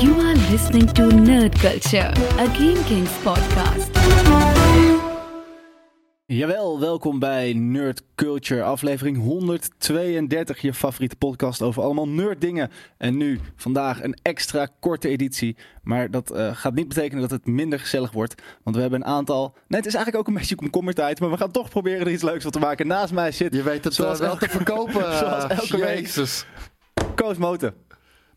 You are listening to Nerd Culture, a Game Kings podcast. Jawel, welkom bij Nerd Culture, aflevering 132, je favoriete podcast over allemaal nerddingen. En nu, vandaag, een extra korte editie. Maar dat eh, gaat niet betekenen dat het minder gezellig wordt, want we hebben een aantal... Nee, het is eigenlijk ook een beetje komkommertijd, maar we gaan toch proberen er iets leuks van te maken. Naast mij zit, Je weet het Zoals eh, wel elke- te verkopen. zoals elke week. Jezus. Koos Moten.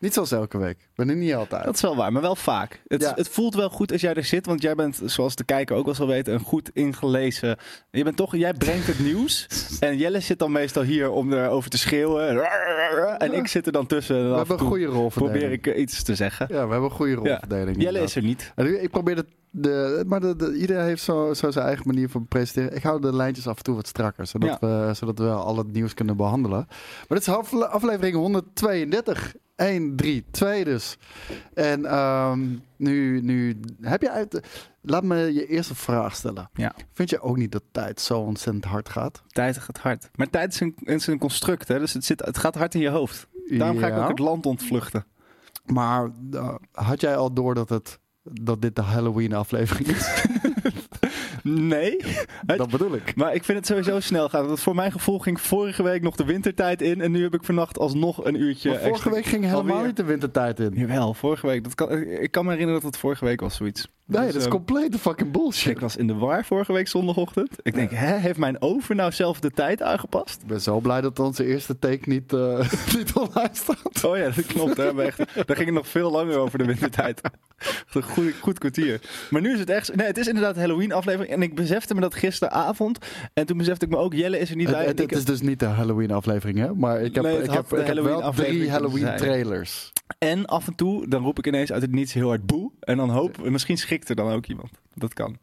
Niet zoals elke week. Ik ben er niet altijd. Dat is wel waar, maar wel vaak. Het, Ja. het voelt wel goed als jij er zit, want jij bent, zoals de kijker ook wel zal weten, een goed ingelezen. Je bent toch, jij brengt het nieuws. En Jelle zit dan meestal hier om erover te schreeuwen. En ik zit er dan tussen. En we hebben een goede rolverdeling. probeer ik eh, iets te zeggen. Ja, we hebben een goede rolverdeling. Jelle is er niet. En ik- probeer het. De, maar de, de- iedereen heeft zo, zo zijn eigen manier van presenteren. Ik hou de lijntjes af en toe wat strakker, zodat, we, zodat we al het nieuws kunnen behandelen. Maar dit is afle- aflevering 132. 1, 3, 2 dus. En ehm, nu, nu heb je uit. Laat me je eerste vraag stellen. Ja. Vind je ook niet dat tijd zo ontzettend hard gaat? Tijd gaat hard. Maar tijd is een, is een construct, hè? dus het, zit, het gaat hard in je hoofd. Daarom ga ik ook het land ontvluchten. Maar eh, had jij al door dat, het, dat dit de Halloween-aflevering is? Nee, dat bedoel ik. maar ik vind het sowieso snel gaan. Want voor mijn gevoel ging vorige week nog de wintertijd in. En nu heb ik vannacht alsnog een uurtje Maar vorige extra- week ging helemaal alweer. niet de wintertijd in. Jawel, vorige week. Dat kan, ik kan me herinneren dat het vorige week was, zoiets. Nee, Dus, dat is eh, complete fucking bullshit. Ik was in de war vorige week zondagochtend. Ik denk, hè, heeft mijn over nou zelf de tijd aangepast? Ik ben zo blij dat onze eerste take niet, eh, niet online staat. Oh ja, dat klopt. Hè? Maar echt, daar ging het nog veel langer over de wintertijd. Een goed, goed kwartier. Maar nu is het echt... Nee, het is inderdaad een Halloween aflevering. En ik besefte me dat gisteravond. En toen besefte ik me ook, Jelle is er niet bij. het, het is dus niet de Halloween aflevering, hè? Maar ik heb, Nee, ik heb, ik heb wel drie Halloween trailers. En af en toe, dan roep ik ineens uit het niets heel hard boe. En dan hoop, misschien schikt er dan ook iemand. Dat kan.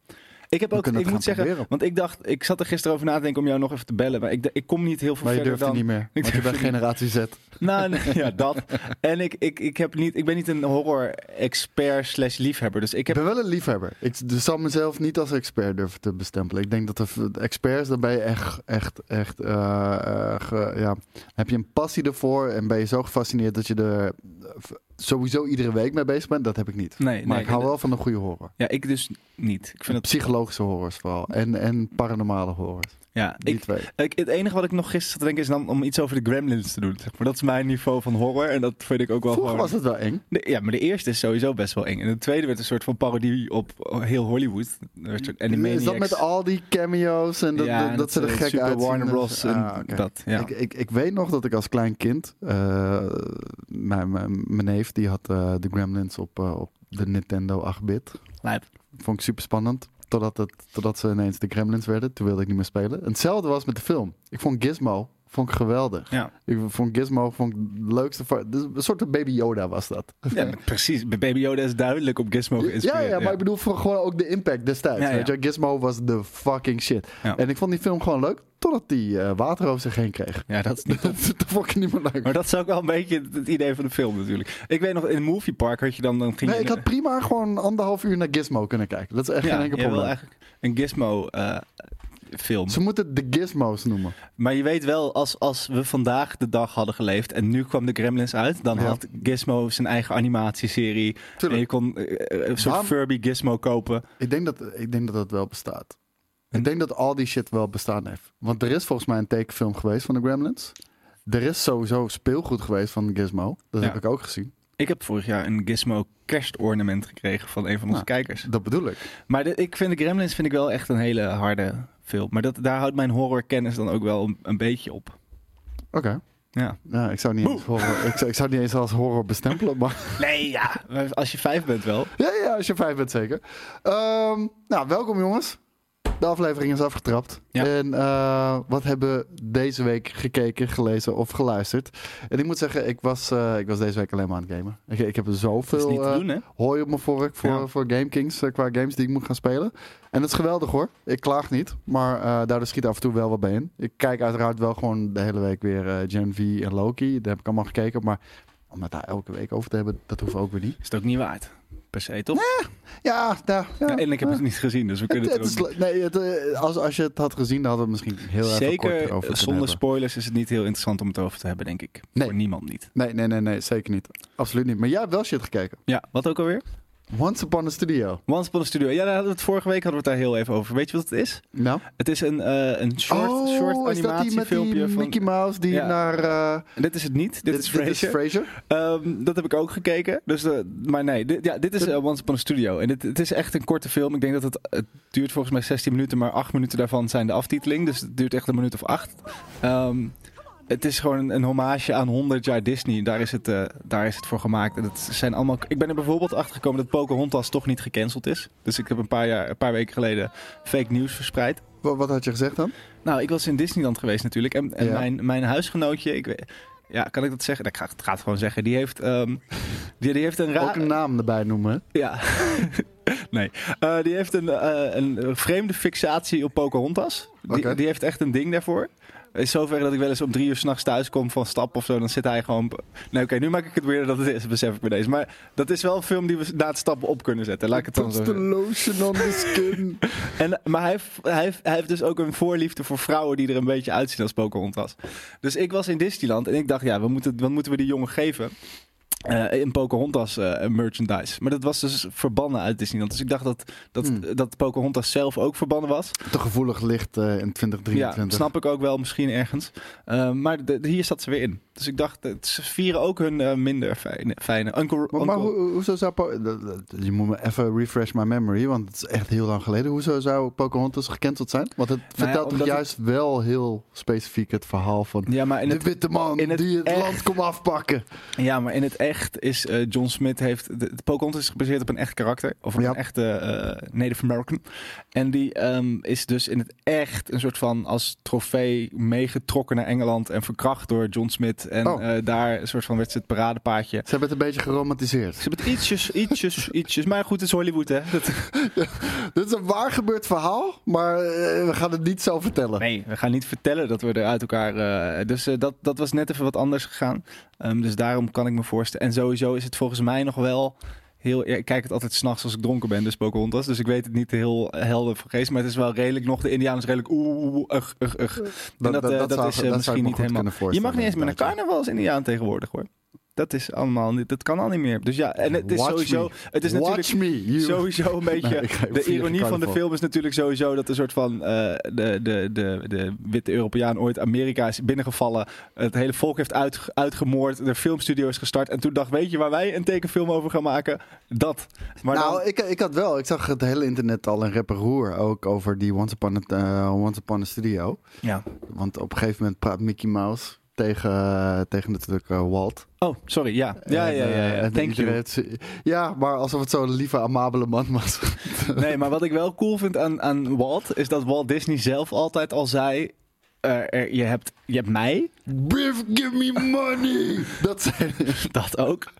Ik heb ook, ik moet zeggen, proberen. want ik dacht, ik zat er gisteren over na te denken om jou nog even te bellen. Maar ik, ik kom niet heel veel Maar je verder durft dan... niet meer, Ik want je durf bent er generatie Z. Nou, nee, ja, dat. En ik, ik, ik, heb niet, ik ben niet een horror-expert slash liefhebber. Dus ik Ik heb... ben wel een liefhebber. Ik dus zal mezelf niet als expert durven te bestempelen. Ik denk dat de, experts, daar ben je echt, echt, echt, eh, eh, ge- ja, heb je een passie ervoor en ben je zo gefascineerd dat je er sowieso iedere week mee bezig bent. Dat heb ik niet. Nee, Maar nee, ik hou wel van een goede horror. Ja, ik dus niet. Ik vind het... Psychologische horrors vooral. En, en paranormale horrors. Ja, Die ik, twee. ik, het enige wat ik nog gisteren zat te denken is dan om iets over de Gremlins te doen. Zeg maar dat is mijn niveau van horror. En dat vind ik ook wel Vroeger gewoon... was het wel eng. De- ja, maar de eerste is sowieso best wel eng. En de tweede werd een soort van parodie op heel Hollywood. Animaniacs. Is dat met al die cameo's en dat, Ja, dat, en dat ze er eh, gek uitzien? Warner en- Bros. En Ah, dat, ja. Ik, ik, ik weet nog dat ik als klein kind, eh, mijn, mijn, mijn neef die had eh, de Gremlins op, op de Nintendo 8-bit. Lijp. Vond ik super spannend. Totdat, het, totdat ze ineens de Gremlins werden. Toen wilde ik niet meer spelen. En hetzelfde was met de film. Ik vond Gizmo vond ik geweldig. Ja. Ik vond Gizmo vond ik de leukste. dus Een soort Baby Yoda was dat. ja, precies. Baby Yoda is duidelijk op Gizmo Ja, geïnspireerd. ja, maar ik bedoel gewoon ook de impact destijds. Ja, ja. Weet je, Gizmo was de fucking shit. Ja. En ik vond die film gewoon leuk, totdat die eh, water over zich heen kreeg. Ja, dat is niet dat vond ik niet meer leuk. Maar dat is ook wel een beetje het idee van de film natuurlijk. Ik weet nog, in een moviepark had je dan... dan ging Nee, je ik had prima gewoon anderhalf uur naar Gizmo kunnen kijken. Dat is echt ja, geen enkel probleem. eigenlijk een Gizmo eh, film. Ze moeten het de Gizmos noemen. Maar je weet wel, als, als we vandaag de dag hadden geleefd en nu kwam de Gremlins uit, dan Ja. had Gizmo zijn eigen animatieserie. En je kon eh, een soort Waarom- Furby Gizmo kopen. Ik denk dat, ik denk dat dat wel bestaat. Ik denk dat al die shit wel bestaan heeft. Want er is volgens mij een tekenfilm geweest van de Gremlins. Er is sowieso speelgoed geweest van Gizmo. Dat Ja. heb ik ook gezien. Ik heb vorig jaar een Gizmo kerstornament gekregen van een van onze Nou. kijkers. Dat bedoel ik. Maar de, ik vind de Gremlins vind ik wel echt een hele harde Maar dat, daar houdt mijn horrorkennis dan ook wel een, een beetje op. Oké. Ja. Ja, ik zou niet eens horror, ik zou, ik zou het niet eens als horror bestempelen, maar Nee, ja. Als je vijf bent wel. ja, ja, als je vijf bent zeker. Ehm, nou, welkom jongens. De aflevering is afgetrapt. Ja. En eh, wat hebben we deze week gekeken, gelezen of geluisterd? En ik moet zeggen, ik was, eh, ik was deze week alleen maar aan het gamen. Ik, ik heb er zoveel eh, doen, hooi op mijn vork voor, Ja. voor Game Kings eh, qua games die ik moet gaan spelen. En dat is geweldig hoor. Ik klaag niet. Maar daardoor schiet af en toe wel wat bij in. Ik kijk uiteraard wel gewoon de hele week weer Gen V en Loki. Daar heb ik allemaal gekeken. Maar om het daar elke week over te hebben, dat hoeft ook weer niet. Is het ook niet waard. Per se, toch? Ja, nou, ja. Ja, en ik heb ja. het niet gezien, dus we kunnen Het, het, het ook is, nee, het, eh, als, als je het had gezien, dan hadden we het misschien heel even kort Zeker erover eh, kunnen zonder spoilers is het niet heel interessant om het over te hebben, denk ik. Nee. Voor niemand niet. Nee, nee, nee, nee, zeker niet. Absoluut niet. Maar jij hebt wel shit gekeken. Ja, wat ook alweer? Once Upon a Studio. Once Upon a Studio. Ja, daar hadden we het vorige week hadden we het daar heel even over. Weet je wat het is? Nou? Het is een, eh, een short, oh, short is animatiefilmpje van... Mickey Mouse die Ja. naar... eh, Dit is het niet. Dit, is Frasier. Frasier. Ehm, dat heb ik ook gekeken. Dus, eh, maar nee, dit, ja, dit is Once Upon a Studio. En dit, het is echt een korte film. Ik denk dat het, het duurt volgens mij 16 minuten, maar 8 minuten daarvan zijn de aftiteling. Dus het duurt echt een minuut of 8. Ehm, het is gewoon een, een hommage aan 100 jaar Disney. Daar is het, eh, daar is het voor gemaakt. En het zijn allemaal, ik ben er bijvoorbeeld achter gekomen dat Pocahontas toch niet gecanceld is. Dus ik heb een paar, jaar, een paar weken geleden fake nieuws verspreid. Wat, wat had je gezegd dan? Nou, ik was in Disneyland geweest natuurlijk. En, en Ja. mijn, mijn huisgenootje, ik weet, ja, kan ik dat zeggen? Ik ga, het ga het gewoon zeggen. Die heeft, ehm, die, die heeft een raar... Ook een naam erbij noemen. Ja. nee. Eh, die heeft een, eh, een vreemde fixatie op Pocahontas. Die, die heeft echt een ding daarvoor. Is zover dat ik wel eens om drie uur s'nachts thuis kom van stap of zo. Dan zit hij gewoon... Nee, oké, nu maak ik het weer dat het is, besef ik bij deze. Maar dat is wel een film die we na het stappen op kunnen zetten. Laat ik het dan zo the lotion on the skin. En, maar hij heeft, hij, hij heeft dus ook een voorliefde voor vrouwen die er een beetje uitzien als Pocahontas. Dus ik was in Disneyland en ik dacht, ja, we moeten, wat moeten we die jongen geven? Eh, in Pocahontas eh, merchandise. Maar dat was dus verbannen uit Disneyland. Dus ik dacht dat, dat, Hmm. dat Pocahontas zelf ook verbannen was. Te gevoelig licht eh, in 2023. Ja, snap ik ook wel misschien ergens. Maar de, de- hier zat ze weer in. Dus ik dacht, het- ze vieren ook hun eh, minder fijne... fijne. Uncle, Maar, maar Uncle- hoe, hoezo zou... Je moet me even refresh my memory, want het is echt heel lang geleden. Hoezo zou Pocahontas gecanceld zijn? Want het Nou ja, vertelt toch omdat juist wel heel specifiek het verhaal van... ja, maar in de het, witte man in het die het echt- land komt afpakken. Ja, maar in het echt is eh, John Smith heeft. De, Pocahontas is gebaseerd op een echt karakter. Of op Ja. een echte eh, Native American. En die ehm, is dus in het echt een soort van als trofee meegetrokken naar Engeland. En verkracht door John Smith. En Oh. eh, daar een soort van werd ze het paradepaadje. Ze hebben het een beetje geromantiseerd. Ze hebben het ietsjes, ietsjes, ietsjes. Maar goed, het is Hollywood, hè? Dat, Dit is een waar gebeurd verhaal, maar eh, we gaan het niet zo vertellen. nee, we gaan niet vertellen dat we er uit elkaar. eh, dus dat, dat was net even wat anders gegaan. Ehm, dus daarom kan ik me voorstellen. En sowieso is het volgens mij nog wel. Heel, ja, ik kijk het altijd s'nachts als ik dronken ben, dus Pocahontas. Dus ik weet het niet heel helder van geest. Maar het is wel redelijk nog. De Indianen is redelijk oeh, ugh, ugh, ugh. Dat, dat is zou misschien niet helemaal... Je mag niet eens meer naar inderdaad, ja. carnaval als Indiaan tegenwoordig, hoor. Dat is allemaal niet... Dat kan al niet meer. Dus ja, en het is Watch sowieso... me. Het is natuurlijk Watch me, sowieso een beetje... Nee, de ironie van de film is natuurlijk sowieso dat een soort van eh, de, de, de, de witte Europeaan ooit Amerika is binnengevallen. Het hele volk heeft uit, uitgemoord. De filmstudio is gestart. En toen dacht, weet je waar wij een tekenfilm over gaan maken? Dat. Maar nou, dan, ik, ik had wel. Ik zag het hele internet al een roer ook over die Once Upon a, eh, Once Upon a Studio. ja. Want op een gegeven moment praat Mickey Mouse tegen, tegen natuurlijk eh, Walt. Oh, sorry. Ja, ja, ja. En, ja, eh, ja. Thank you. Ja, maar alsof het zo'n lieve, amabele man was. Nee, maar wat ik wel cool vind aan, aan Walt... is dat Walt Disney zelf altijd al zei... eh, er, je, hebt, je hebt mij, Biff, give me money! Dat zei Dat ook.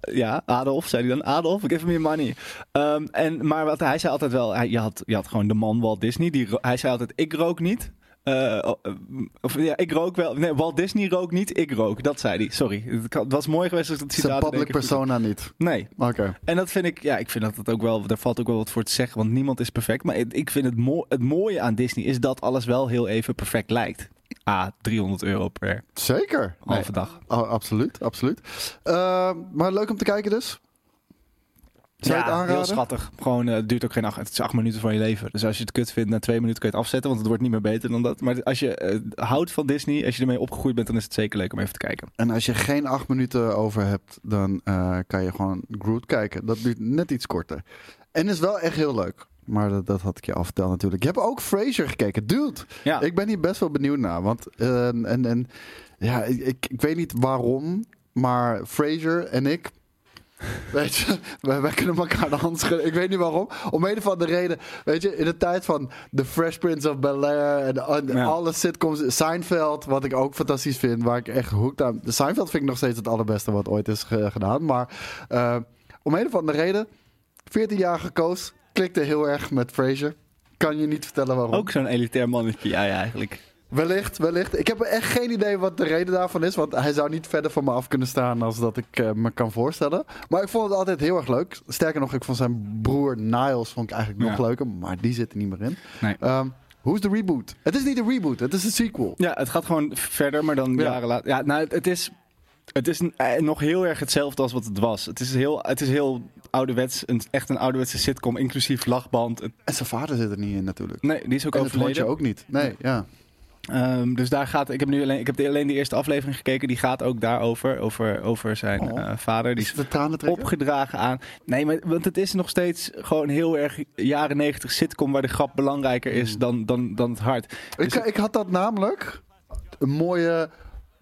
Ja, Adolf, zei hij dan. Adolf, give me money. Ehm, en, maar wat, hij zei altijd wel, hij, je, had, je had gewoon de man Walt Disney. Die, hij zei altijd, ik rook niet. Eh, oh, eh, of ja, ik rook wel. Nee, Walt Disney rook niet, ik rook. Dat zei hij. Sorry. Het was mooi geweest als zijn citaat... in public goed- persona niet. Nee. Oké. En dat vind ik, ja, ik vind dat het ook wel, daar valt ook wel wat voor te zeggen, want niemand is perfect. Maar ik- vind het, het mooie aan Disney is dat alles wel heel even perfect lijkt. Ah, 300 euro per Zeker. halve Nee, dag. oh, absoluut, absoluut. Eh, maar leuk om te kijken dus. Zou je het heel schattig. Gewoon, eh, het duurt ook geen acht, het is acht minuten van je leven. Dus als je het kut vindt, na twee minuten kun je het afzetten, want het wordt niet meer beter dan dat. Maar als je eh, houdt van Disney, als je ermee opgegroeid bent, dan is het zeker leuk om even te kijken. En als je geen acht minuten over hebt, dan eh, kan je gewoon Groot kijken. Dat duurt net iets korter. En is wel echt heel leuk. Maar dat, dat had ik je al verteld natuurlijk. Je hebt ook Frasier gekeken. Dude, Ja, ik ben hier best wel benieuwd naar. Want en, en, ja, ik, ik, weet niet waarom, maar Frasier en ik... Weet je, wij, wij kunnen elkaar de hand schudden. Ik weet niet waarom. Om een of andere reden. Weet je, in de tijd van The Fresh Prince of Bel-Air en, en Ja. alle sitcoms. Seinfeld, wat ik ook fantastisch vind. Waar ik echt hooked aan. Seinfeld vind ik nog steeds het allerbeste wat ooit is ge- gedaan. Maar eh, om een of andere reden. 14-jarige Koos klikte heel erg met Frasier. Kan je niet vertellen waarom. ook zo'n elitair mannetje, ja eigenlijk. Wellicht, wellicht. Ik heb echt geen idee wat de reden daarvan is. Want hij zou niet verder van me af kunnen staan als dat ik eh, me kan voorstellen. Maar ik vond het altijd heel erg leuk. Sterker nog, ik vond zijn broer Niles vond ik eigenlijk nog Ja. leuker. Maar die zit er niet meer in. Nee. Ehm, hoe is de reboot? Het is niet een reboot, het is een sequel. Ja, het gaat gewoon verder, maar dan Ja. jaren later. Ja, nou, het, het is, het is een- eh, nog heel erg hetzelfde als wat het was. Het is heel, het is heel ouderwets, een, echt een ouderwetse sitcom, inclusief lachband. Het- En zijn vader zit er niet in natuurlijk. nee, die is ook en het hondje overleden. ook niet. Nee, ja. Ehm, dus daar gaat, ik heb nu alleen, ik heb de- alleen de eerste aflevering gekeken, die gaat ook daarover, over, over zijn Oh. eh, vader. Die Is de opgedragen aan. Nee, maar want het is nog steeds gewoon heel erg jaren negentig sitcom waar de grap belangrijker is Mm. dan, dan, dan het hart. Ik, Dus- ik had dat namelijk een mooie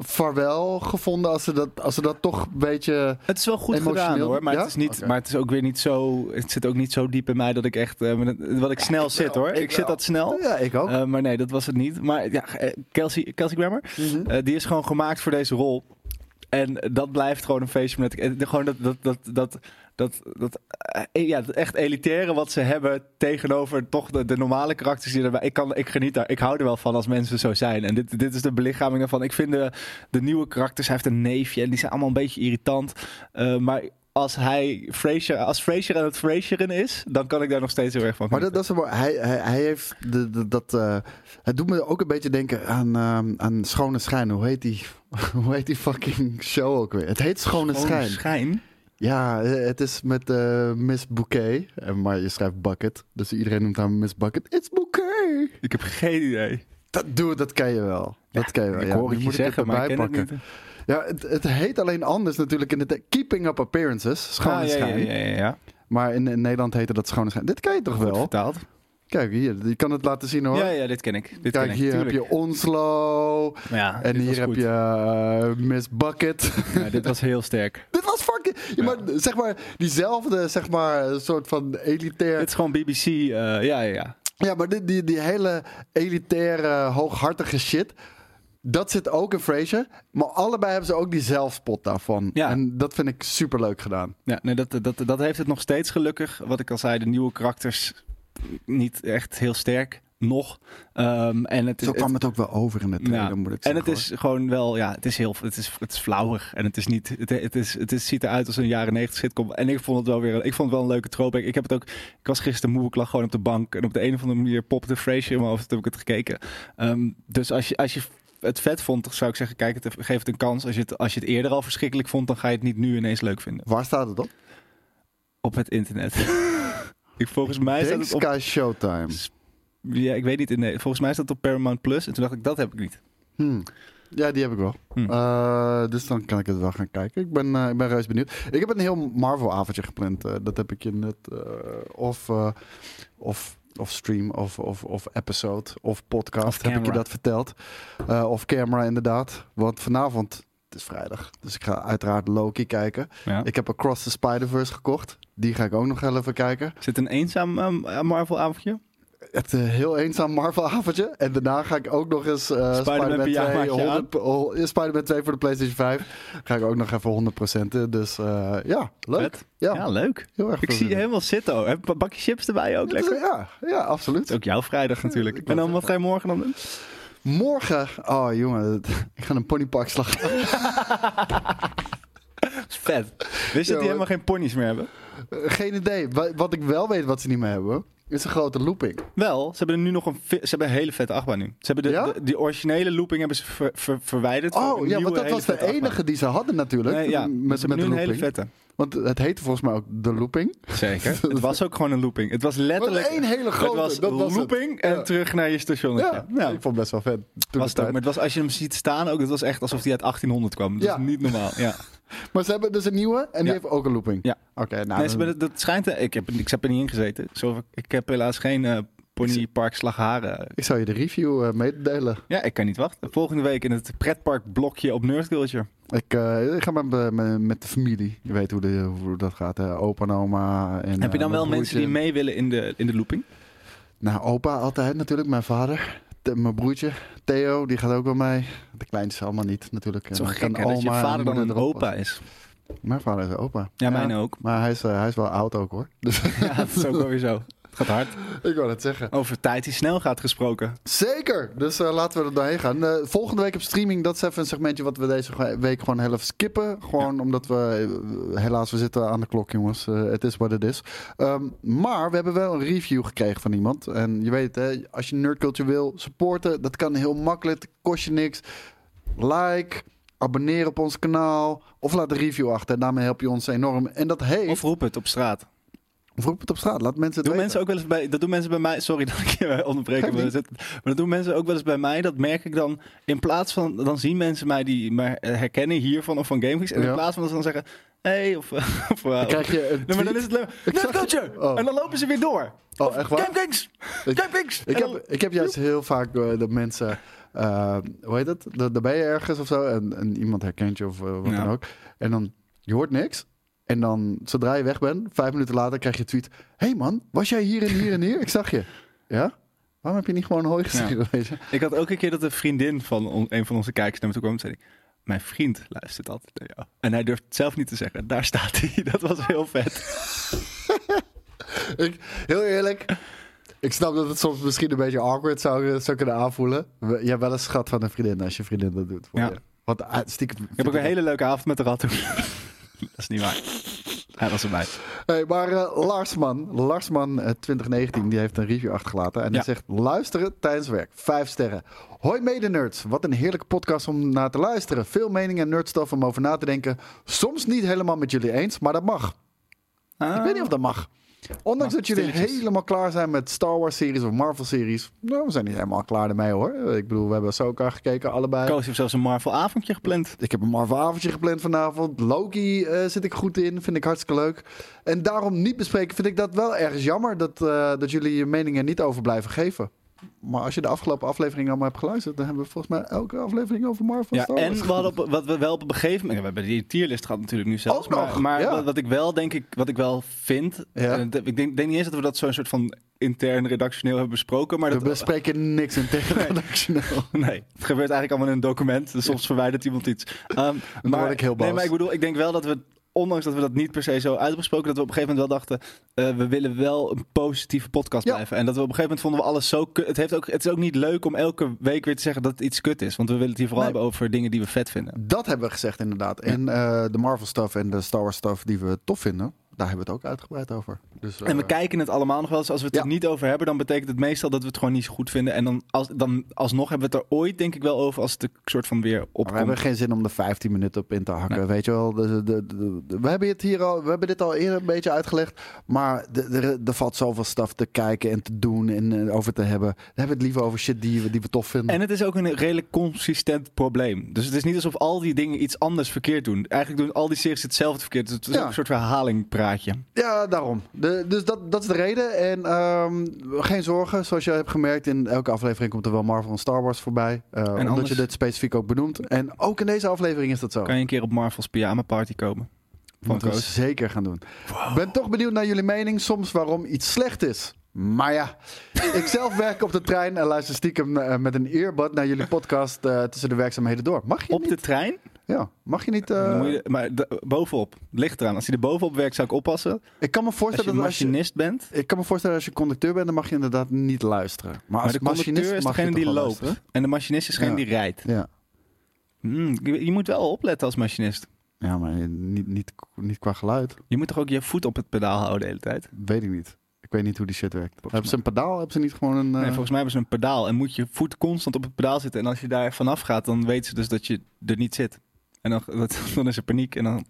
vaarwel gevonden als ze dat, als ze dat toch een beetje... Het is wel goed gedaan hoor, maar, ja? het is niet, maar het is ook weer niet zo. Het zit ook niet zo diep in mij dat ik echt. eh, wat ik snel ik zit wel, hoor. ik Ik, zit dat snel. Ja, ik ook. Eh, maar nee, dat was het niet. Maar ja, eh, Kelsey, Kelsey Grammer, Mhm. die is gewoon gemaakt voor deze rol. En dat blijft gewoon een feestje met. Gewoon dat. dat, dat, dat dat, dat, eh, ja, dat echt elitaire wat ze hebben tegenover toch de, de normale karakters die erbij. Ik, kan, ik geniet daar. Ik hou er wel van als mensen zo zijn. En dit, dit is de belichaming daarvan. Ik vind de, de nieuwe karakters. Hij heeft een neefje en die zijn allemaal een beetje irritant. Eh, maar als hij Frasier, als Frasier aan het Frasierin is, dan kan ik daar nog steeds heel erg van. Maar dat, dat is wel, hij, hij, hij heeft de, de- dat. eh, het doet me ook een beetje denken aan, ehm, aan Schone Schijn. Hoe heet die? Hoe heet die fucking show ook weer? Het heet Schone Gewoon Schijn. schijn. Ja, eh, het is met eh, Miss Bouquet. Eh, Maar je schrijft Bucket. Dus iedereen noemt haar Miss Bucket. It's Bouquet. Ik heb geen idee. Dat, doe, dat ken je wel. Dat ken je wel. Ik Ja, hoor het je zeggen, maar ik ken het pakken. niet. Ja, het, het heet alleen anders natuurlijk in de Keeping Up Appearances. Schone Ah, ja, ja, Schijn. ja, ja, ja. Maar in, in Nederland heette dat Schone Schijn. Dit ken je toch Goed wel? vertaald. Kijk, hier. Je kan het laten zien hoor. Ja, ja, dit ken ik. Dit Kijk, ken ik, hier heb je Onslow. Ja, En hier heb goed. je eh, Miss Bucket. Ja, dit was heel sterk. Dit was fucking... Ja, maar zeg maar, diezelfde, zeg maar, soort van elitair... Dit is gewoon BBC. eh, ja, ja, ja. Ja, maar die, die, die hele elitaire, hooghartige shit... Dat zit ook in Frasier. Maar allebei hebben ze ook die zelfspot daarvan. Ja. En dat vind ik super leuk gedaan. ja nee, dat, dat, dat heeft het nog steeds gelukkig. Wat ik al zei, de nieuwe karakters niet echt heel sterk. Nog. Ehm, en het, Zo het- kwam het ook wel over in het trailer, Ja, moet ik en zeggen. het is gewoon wel, ja, het is heel, het is, het is flauwig en het is niet, het, het is, het is, ziet eruit als een jaren negentig sitcom. En ik vond het wel weer, ik vond het wel een leuke throwback. Ik heb het ook, ik was gisteren moe, ik lag gewoon op de bank en op de een of andere manier popte Frasier in mijn hoofd, toen heb ik het gekeken. Ehm, dus als je, als je het vet vond, zou ik zeggen, kijk het, geef het een kans. Als je het, als je het eerder al verschrikkelijk vond, dan ga je het niet nu ineens leuk vinden. Waar staat het op? Op het internet. ik, volgens mij staat het op, Sky Showtime. ja, ik weet niet, in, volgens mij staat het op Paramount Plus. En toen dacht ik, dat heb ik niet. Hmm. Ja, die heb ik wel. Hmm. Eh, dus dan kan ik het wel gaan kijken. Ik ben, eh, ik ben reus benieuwd. Ik heb een heel Marvel-avondje gepland. eh, dat heb ik je net... of, of, of stream, of, of, of episode, of podcast. Of heb ik je dat verteld. Of camera, inderdaad. Want vanavond... Het is vrijdag, dus ik ga uiteraard Loki kijken. Ja. Ik heb Across the Spider-Verse gekocht. Die ga ik ook nog even kijken. Zit een eenzaam eh, Marvel-avondje? Het eh, heel eenzaam Marvel-avondje. En daarna ga ik ook nog eens eh Spider-Man Spider-Man 2, pyjamaatje 100 oh, ja, Spider-Man 2 voor de PlayStation 5. Ga ik ook nog even 100%. Dus ja, leuk. Ja, Ja, leuk. heel erg Ik zie je helemaal zitten. oh. Heb je een bakje chips erbij ook? Lekker. Ja, ja, absoluut. Ook jouw vrijdag natuurlijk. En dan wat ga je morgen dan doen? Morgen, oh jongen, ik ga een ponypark slag. Vet. Wist je dat die helemaal geen ponies meer hebben? Geen idee. Wa- Wat ik wel weet wat ze niet meer hebben, is een grote looping. Wel, ze hebben er nu nog een, ze hebben een hele vette achtbaan nu. Ze hebben de, Ja? de- die originele looping hebben ze ver- ver- verwijderd. voor Oh ja, nieuwe, want dat hele was de vette achtbaan. enige die ze hadden natuurlijk. Nee, ja, met, ze met hebben de nu een hele vette. Want het heette volgens mij ook de looping. Zeker. het was ook gewoon een looping. Het was letterlijk... één hele grote, Het was dat was het. looping en Ja. terug naar je stationnetje. Ja, Ja. ik vond het best wel vet. Toen Was het ook, maar het was, als je hem ziet staan ook, het was echt alsof hij uit 1800 kwam. Dat Ja. is niet normaal. Ja. Maar ze hebben dus een nieuwe en die heeft ook een looping. Ja. Oké, nou. nee, ze dan- hebben, dat schijnt... Ik heb, ik heb er niet in gezeten. Zo, ik heb helaas geen eh ponypark slagharen. Ik zou je de review eh, mededelen. Ja, ik kan niet wachten. Volgende week in het pretpark blokje op Nerd Culture. Ik, eh, ik ga met, met, met de familie. Je weet hoe, de, hoe dat gaat. Hè? Opa en oma. En, heb je eh, dan wel mensen die mee willen in de, in de looping? Nou, opa altijd natuurlijk. Mijn vader. Mijn broertje. Theo, die gaat ook wel mee. De kleinste allemaal niet natuurlijk. Zo gek hè, dat je vader dan een opa is. Mijn vader is opa. Ja, mijn ook. Maar hij is, hij is wel oud ook hoor. Dus Ja, dat is ook. Het gaat hard. Ik wou het zeggen. Over tijd die snel gaat gesproken. Zeker. Dus eh, laten we er doorheen gaan. Eh, volgende week op streaming, dat is even een segmentje wat we deze week gewoon heel even skippen. Gewoon omdat we, eh, helaas, we zitten aan de klok, jongens. Eh, Het is wat het is. Ehm, maar we hebben wel een review gekregen van iemand. En je weet, hè, als je Nerd Culture wil supporten, dat kan heel makkelijk. Het kost je niks. Like, abonneer op ons kanaal. Of laat een review achter. Daarmee help je ons enorm. En dat heeft... Of roep het op straat. Roep het op straat. Laat mensen het Doen weten. mensen ook wel eens bij, dat doen mensen bij mij. Sorry dat ik je onderbreek. Maar, dat- maar dat doen mensen ook wel eens bij mij. Dat merk ik dan. In plaats van. Dan zien mensen mij die me herkennen hiervan of van GameKings. En Ja. in plaats van dat ze dan zeggen. Hey, of. of Dan krijg je een Nee, maar dan is het leuk. Oh. En dan lopen ze weer door. Oh, Of echt waar? GameKings! GameKings! Ik heb, ik heb juist heel vaak eh, dat mensen, eh, hoe heet? Dan dan ben je ergens of zo en, en iemand herkent je of eh, wat Ja. dan ook. En dan, je hoort niks. En dan, zodra je weg bent, vijf minuten later krijg je een tweet. Hé hey man, was jij hier en hier en hier? Ik zag je. Ja? Waarom heb je niet gewoon weet je? Ik had ook een keer dat een vriendin van on- een van onze kijkers naar me toe kwam en zei: Mijn vriend luistert altijd naar jou. En hij durft zelf niet te zeggen. Daar staat hij. Dat was heel vet. Ik, heel eerlijk, ik snap dat het soms misschien een beetje awkward zou, zou kunnen aanvoelen. Je hebt wel een schat van een vriendin als je vriendin dat doet. Voor Ja. je. Want uh, stiekem... Ik heb ook een hele leuke avond met de rat toen. Dat is niet waar. Hij was erbij. Hey, maar eh, Larsman, Larsman eh, 2019, die heeft een review achtergelaten. En Ja. die zegt, luisteren tijdens werk. Vijf sterren. Hoi mede nerds. Wat een heerlijke podcast om naar te luisteren. Veel meningen en nerdstof om over na te denken. Soms niet helemaal met jullie eens, maar dat mag. Ik weet niet of dat mag. Ondanks dat jullie helemaal klaar zijn met Star Wars series of Marvel series. Nou, we zijn niet helemaal klaar ermee hoor. Ik bedoel, we hebben Ahsoka gekeken, allebei. Koos heeft zelfs een Marvel avondje gepland. Ik heb een Marvel avondje gepland vanavond. Loki eh, zit ik goed in, vind ik hartstikke leuk. En daarom niet bespreken vind ik dat wel ergens jammer dat, eh, dat jullie je meningen niet over blijven geven. Maar als je de afgelopen aflevering allemaal hebt geluisterd, dan hebben we volgens mij elke aflevering over Marvel. Ja, Star Wars en we hadden op, wat we wel op een gegeven moment... We hebben die tierlist gehad natuurlijk nu zelfs. Ook nog, maar maar ja. wat, wat ik wel denk ik, wat ik wel vind... Ja. eh, ik denk, denk niet eens dat we dat zo'n soort van intern redactioneel hebben besproken. Maar We dat, bespreken niks in redactioneel. Nee, het gebeurt eigenlijk allemaal in een document. Dus soms verwijdert iemand iets. Ehm, maar, word ik heel Nee, boos. maar ik bedoel, ik denk wel dat we, ondanks dat we dat niet per se zo uitgesproken, dat we op een gegeven moment wel dachten, eh, we willen wel een positieve podcast Ja. blijven. En dat we op een gegeven moment vonden we alles zo kut. Het, heeft ook, het is ook niet leuk om elke week weer te zeggen dat het iets kut is. Want we willen het hier vooral Nee. hebben over dingen die we vet vinden. Dat hebben we gezegd inderdaad. En eh, de Marvel stuff en de Star Wars stuff die we tof vinden, daar hebben we het ook uitgebreid over. Dus, En we eh, kijken het allemaal nog wel eens. Als we het Ja. er niet over hebben, dan betekent het meestal dat we het gewoon niet zo goed vinden. En dan, als, dan alsnog hebben we het er ooit, denk ik wel, over als het er soort van weer Maar opkomt. we hebben geen zin om er 15 minuten op in te hakken. Nee. Weet je wel, de, de, de- de- we hebben het hier al, we hebben dit al eerder een beetje uitgelegd. Maar de- de- er valt zoveel stuff te kijken en te doen en eh, over te hebben. Dan hebben we het liever over shit die, we- die we tof vinden. En het is ook een redelijk consistent probleem. Dus het is niet alsof al die dingen iets anders verkeerd doen. Eigenlijk doen al die series hetzelfde verkeerd. Dus het is Ja. ook een soort Ja, daarom. De, dus dat, dat is de reden. En ehm, geen zorgen, zoals je hebt gemerkt, in elke aflevering komt er wel Marvel en Star Wars voorbij. Eh, omdat anders- je dit specifiek ook benoemt. En ook in deze aflevering is dat zo. Kan je een keer op Marvel's pyjama party komen? Van Moeten we zeker gaan doen. Ben toch benieuwd naar jullie mening soms waarom iets slecht is. Maar ja, ik zelf werk op de trein en luister stiekem eh, met een earbud naar jullie podcast eh, tussen de werkzaamheden door. Mag je Op de trein? Ja, mag je niet? eh, je, maar de- bovenop. Ligt eraan. Als hij er bovenop werkt, zou ik oppassen. ik kan me Als je voorstellen dat als je, machinist bent. ik kan me voorstellen als je conducteur bent, dan mag je inderdaad niet luisteren. Maar Maar als de machinist conducteur is degene die loopt. luisteren? En de machinist is degene Ja. die rijdt. Ja. Hmm, je, je moet wel opletten als machinist. ja, maar niet, niet, niet qua geluid. Je moet toch ook je voet op het pedaal houden de hele tijd? Weet ik niet. Ik weet niet hoe die shit werkt. hebben ze een pedaal? Hebben ze niet gewoon een... eh, Nee, volgens mij hebben ze een pedaal en moet je voet constant op het pedaal zitten. En als je daar vanaf gaat, dan weten ze dus dat je er niet zit. En dan, dan is er paniek en dan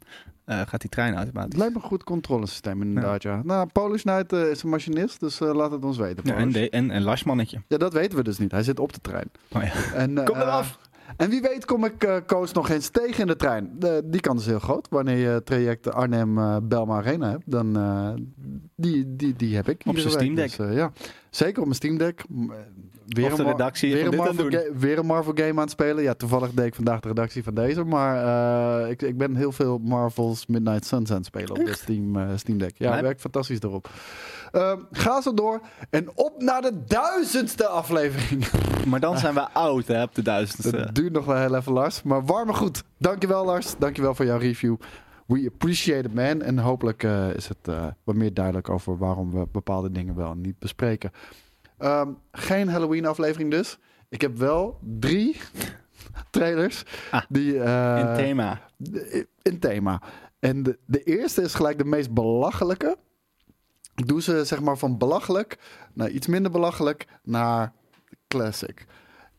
eh, gaat die trein Het automatisch. lijkt me een goed controlesysteem inderdaad, ja. Nou, Polish Knight eh, is een machinist, dus eh, laat het ons weten. Ja, en, de, en, en Lashmannetje. Ja, dat weten we dus niet. Hij zit op de trein. Oh ja. En, Kom eraf! En wie weet kom ik Koos nog eens tegen in de trein. Die kans is heel groot. Wanneer je het traject Arnhem-Belma Arena hebt, dan die, die, die heb ik. Op zijn. Steam Dus, uh, ja, zeker op mijn Steam Deck. M- Weer de redactie weer een, Marvel doen. ga- weer een Marvel game aan het spelen. Ja, toevallig deed ik vandaag de redactie van deze. Maar uh, ik, ik ben heel veel Marvel's Midnight Suns aan het spelen op de Steam, uh, Steam Deck. Ja, werkt fantastisch erop. Uh, ga zo door. En op naar de duizendste aflevering. Maar dan zijn we oud, hè, op de duizendste. Het duurt nog wel heel even, Lars. Maar warme goed. Dankjewel, Lars. Dankjewel voor jouw review. We appreciate it, man. En hopelijk eh, is het eh, wat meer duidelijk over waarom we bepaalde dingen wel en niet bespreken. Ehm, geen Halloween-aflevering dus. Ik heb wel drie trailers Ah, die eh, In thema. in thema. En de, de eerste is gelijk de meest belachelijke. Doe ze zeg maar van belachelijk naar iets minder belachelijk naar classic.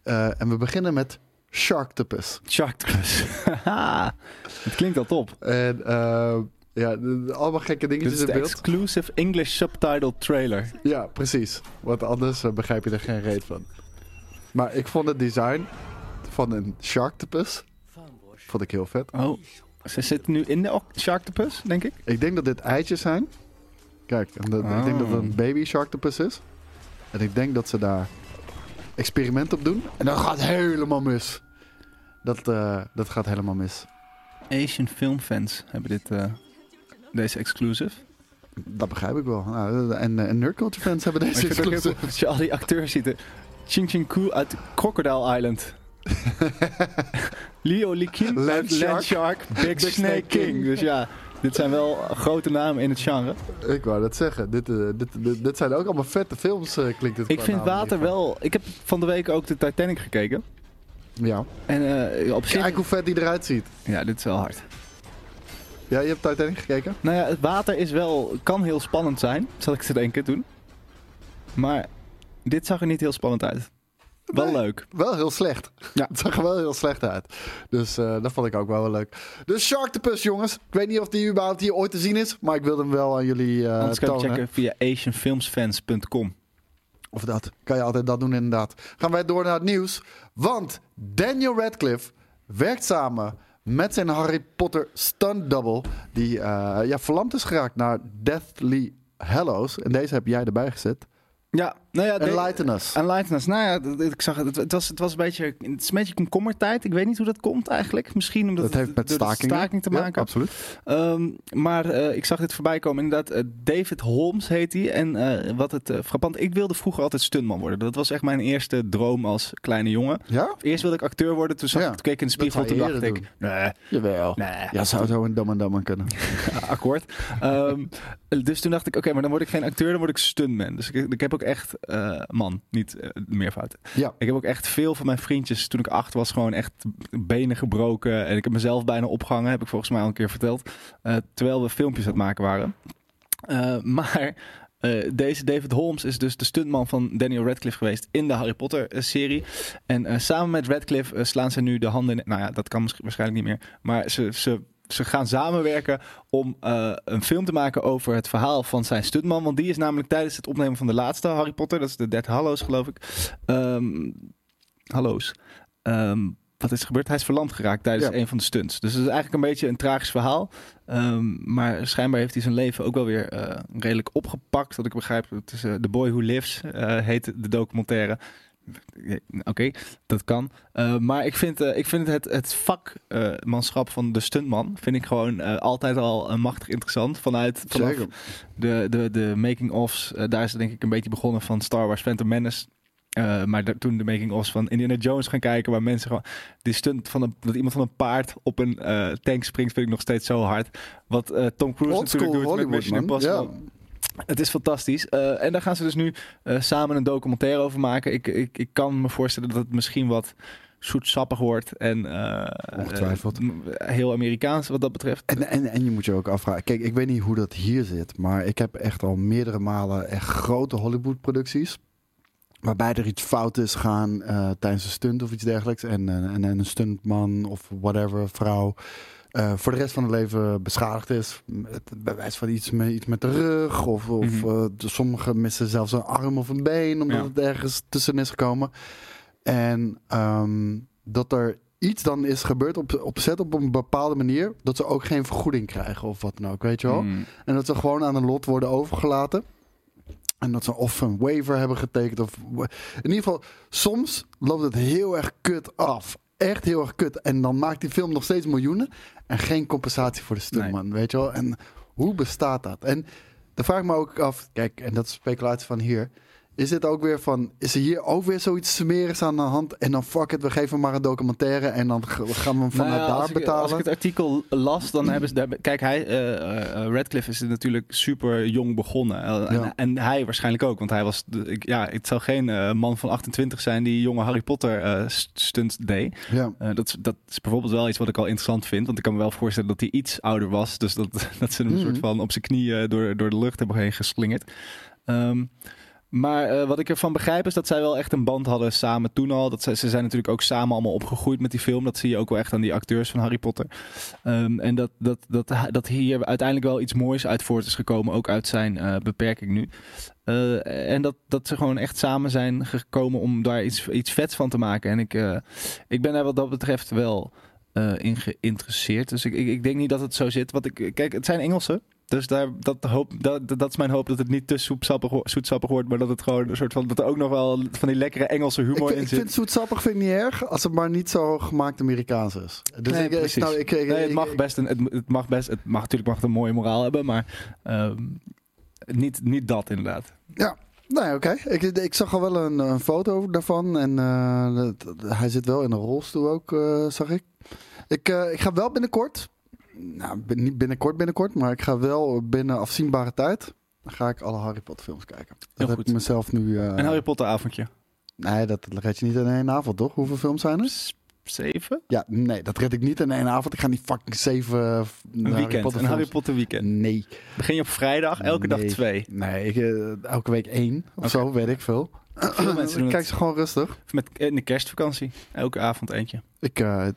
En we beginnen met Sharktopus. Sharktopus. Het klinkt al top. En eh, ja, allemaal gekke dingetjes in beeld. exclusive English subtitled trailer. Ja, precies. Want anders eh, begrijp je er geen reet van. Maar ik vond het design van een Sharktopus vond ik heel vet. Oh, ze zitten nu in de Sharktopus, denk ik. Ik denk dat dit eitjes zijn. Kijk, ik denk dat het een baby Sharktopus is. En ik denk dat ze daar experiment op doen. En dat gaat helemaal mis. Dat, eh, dat gaat helemaal mis. Asian filmfans hebben dit, eh, deze exclusive. Dat begrijp ik wel. Nou, en, en nerdculture fans hebben deze exclusive. als je al die acteurs ziet. eh, Ching Ching Koo uit Crocodile Island. Leo Lee Kin Land uit Land Shark. Shark. Big, Snake King. King. Dus ja, dit zijn wel grote namen in het genre. Ik wou dat zeggen. Dit, eh, dit, dit, dit zijn ook allemaal vette films, eh, klinkt het Ik vind water wel... Ik heb van de week ook de Titanic gekeken. Ja. En eh, op zich... Kijk hoe vet die eruit ziet. Ja, dit is wel hard. Ja, je hebt Titanic gekeken? Nou ja, het water is wel, kan heel spannend zijn, zal ik te denken toen. Maar dit zag er niet heel spannend uit. Wel Nee. leuk. Wel heel slecht. Ja. Het zag er wel heel slecht uit. Dus eh, dat vond ik ook wel wel leuk. Dus Sharktopus, jongens. Ik weet niet of die überhaupt hier ooit te zien is. Maar ik wil hem wel aan jullie eh Anders kan je tonen. checken via asianfilmsfans.com. Of dat. Kan je altijd dat doen inderdaad. Gaan wij door naar het nieuws. Want Daniel Radcliffe werkt samen met zijn Harry Potter stunt double. Die eh, ja, verlamd is geraakt naar Deathly Hallows. En deze heb jij erbij gezet. Ja, nou ja, de- Enlighten us. Enlighten us. Nou ja, ik zag het. Het, het was, het was een beetje, het is een beetje komkommertijd. Ik weet niet hoe dat komt eigenlijk. Misschien omdat Dat heeft het met staking te Ja, maken. absoluut. Ehm, maar eh, ik zag dit voorbij komen. Inderdaad, eh, David Holmes heet hij. En eh, wat het frappant... Ik wilde vroeger altijd stuntman worden. Dat was echt mijn eerste droom als kleine jongen. Ja? Eerst wilde ik acteur worden. Toen, zag, Ja, toen keek ik in de spiegel. Toen dacht ik... Nee, Jawel. nee. Ja, zou zo een Dumb and Dumber kunnen. akkoord. Ehm, dus toen dacht ik, oké, maar dan word ik geen acteur, dan word ik stuntman. Dus ik, ik heb ook echt, eh, man, niet eh, meervoud. Ja. Ik heb ook echt veel van mijn vriendjes, toen ik acht was, gewoon echt benen gebroken. En ik heb mezelf bijna opgehangen, heb ik volgens mij al een keer verteld. eh, terwijl we filmpjes aan het maken waren. Maar deze David Holmes is dus de stuntman van Daniel Radcliffe geweest in de Harry Potter eh, serie. En samen met Radcliffe slaan ze nu de handen in. Nou ja, dat kan waarschijnlijk niet meer. Maar ze, ze, ze gaan samenwerken om eh, een film te maken over het verhaal van zijn stuntman. Want die is namelijk tijdens het opnemen van de laatste Harry Potter, dat is de Dead Hallows geloof ik. Ehm hallo's. Ehm, wat is er gebeurd? Hij is verlamd geraakt tijdens Ja. een van de stunts. Dus het is eigenlijk een beetje een tragisch verhaal. Ehm, maar schijnbaar heeft hij zijn leven ook wel weer eh, redelijk opgepakt. Wat ik begrijp, het is eh, The Boy Who Lives, heet de documentaire. Oké, dat kan. Eh, maar ik vind, eh, ik vind het, het vakmanschap van de stuntman... vind ik gewoon eh, altijd al eh, machtig interessant. Vanuit vanaf de, de, de making-ofs, eh, daar is het denk ik een beetje begonnen van Star Wars Phantom Menace. Eh, maar toen de making-ofs van Indiana Jones gaan kijken, waar mensen gewoon die stunt van een, dat iemand van een paard op een eh, tank springt, vind ik nog steeds zo hard. Wat eh, Tom Cruise natuurlijk doet met Hollywood, Mission man. Impossible. Het is fantastisch. Eh, en daar gaan ze dus nu eh, samen een documentaire over maken. Ik, ik, ik kan me voorstellen dat het misschien wat zoetsappig wordt en eh, Ongetwijfeld. heel Amerikaans wat dat betreft. En, en, en je moet je ook afvragen. Kijk, ik weet niet hoe dat hier zit. Maar ik heb echt al meerdere malen echt grote Hollywood-producties. Waarbij er iets fout is gaan tijdens een stunt of iets dergelijks. En, en, en een stuntman of whatever, vrouw. Eh, voor de rest van het leven beschadigd is. Met, bij wijze van iets met, iets met de rug. Of, of Mhm. eh, de- sommigen missen zelfs een arm of een been. Omdat Ja. het ergens tussen is gekomen. En ehm, dat er iets dan is gebeurd op, opzet op een bepaalde manier. Dat ze ook geen vergoeding krijgen of wat dan ook, weet je wel. Hmm. En dat ze gewoon aan een lot worden overgelaten. En dat ze of een waiver hebben getekend. Of, in ieder geval, soms loopt het heel erg kut af. Echt heel erg kut. En dan maakt die film nog steeds miljoenen. En geen compensatie voor de stuntman, weet je wel. En hoe bestaat dat? En dan vraag ik me ook af, kijk, en dat is speculatie van hier. Is dit ook weer van... Is er hier ook weer zoiets smerigs aan de hand? En dan fuck it, we geven maar een documentaire... en dan gaan we hem vanuit Nou ja, daar ik, betalen. Als ik het artikel las, dan hebben ze daar. Kijk, hij, eh, eh, Radcliffe is natuurlijk super jong begonnen. Eh, en, Ja. en hij waarschijnlijk ook, want hij was. ik- ja, het zou geen eh, man van 28 zijn die jonge Harry Potter eh, st- stunt deed. Ja. Eh, dat, is- dat is bijvoorbeeld wel iets wat ik al interessant vind. Want ik kan me wel voorstellen dat hij iets ouder was. Dus dat, dat ze hem een Mhm. soort van op zijn knieën door, door de lucht hebben heen geslingerd. Ehm, maar eh, wat ik ervan begrijp is dat zij wel echt een band hadden samen toen al. Dat ze zijn natuurlijk ook samen allemaal opgegroeid met die film. Dat zie je ook wel echt aan die acteurs van Harry Potter. Ehm, en dat, dat, dat, dat hier uiteindelijk wel iets moois uit voort is gekomen. Ook uit zijn eh, beperking nu. Eh, en dat, dat ze gewoon echt samen zijn gekomen om daar iets, iets vets van te maken. En ik, ik ben daar wat dat betreft wel in geïnteresseerd. Dus ik, ik, ik denk niet dat het zo zit. Wat ik, kijk, het zijn Engelsen. Dus daar, dat, hoop, dat, dat is mijn hoop dat het niet te soepsappig, wo- zoetsappig wordt. Maar dat het gewoon een soort van. Dat er ook nog wel van die lekkere Engelse Ik, humor in ik zit. vind zoetsappig vind ik niet erg... als het maar niet zo gemaakt Amerikaans is. Dus Nee, ik, ik, precies. nou, ik, ik- nee, het ik- mag best een, het, het mag best, het mag natuurlijk mag het een mooie moraal hebben, maar ehm, niet, niet dat inderdaad. Ja, nee, oké. Ik, ik zag al wel een, een foto daarvan. En eh, dat- hij zit wel in een rolstoel ook, eh, zag ik. Ik, eh, ik ga wel binnenkort... Nou, niet binnenkort binnenkort, maar ik ga wel binnen afzienbare tijd... Dan ga ik alle Harry Potter films kijken. Dat Heel heb goed. ik mezelf nu... eh, Een Harry Potter avondje. Nee, dat red je niet in één avond, toch? Hoeveel films zijn er? Zeven? Ja, nee, dat red ik niet in één avond. Ik ga niet fucking zeven eh, Een Harry weekend. Potter een Harry. Potter weekend. Nee. Begin je op vrijdag, elke dag twee. Nee, ik, eh, elke week één of zo, weet ik veel. Veel mensen doen kijk ze gewoon rustig. Of Met, in de kerstvakantie. Elke avond eentje. Ik, eh,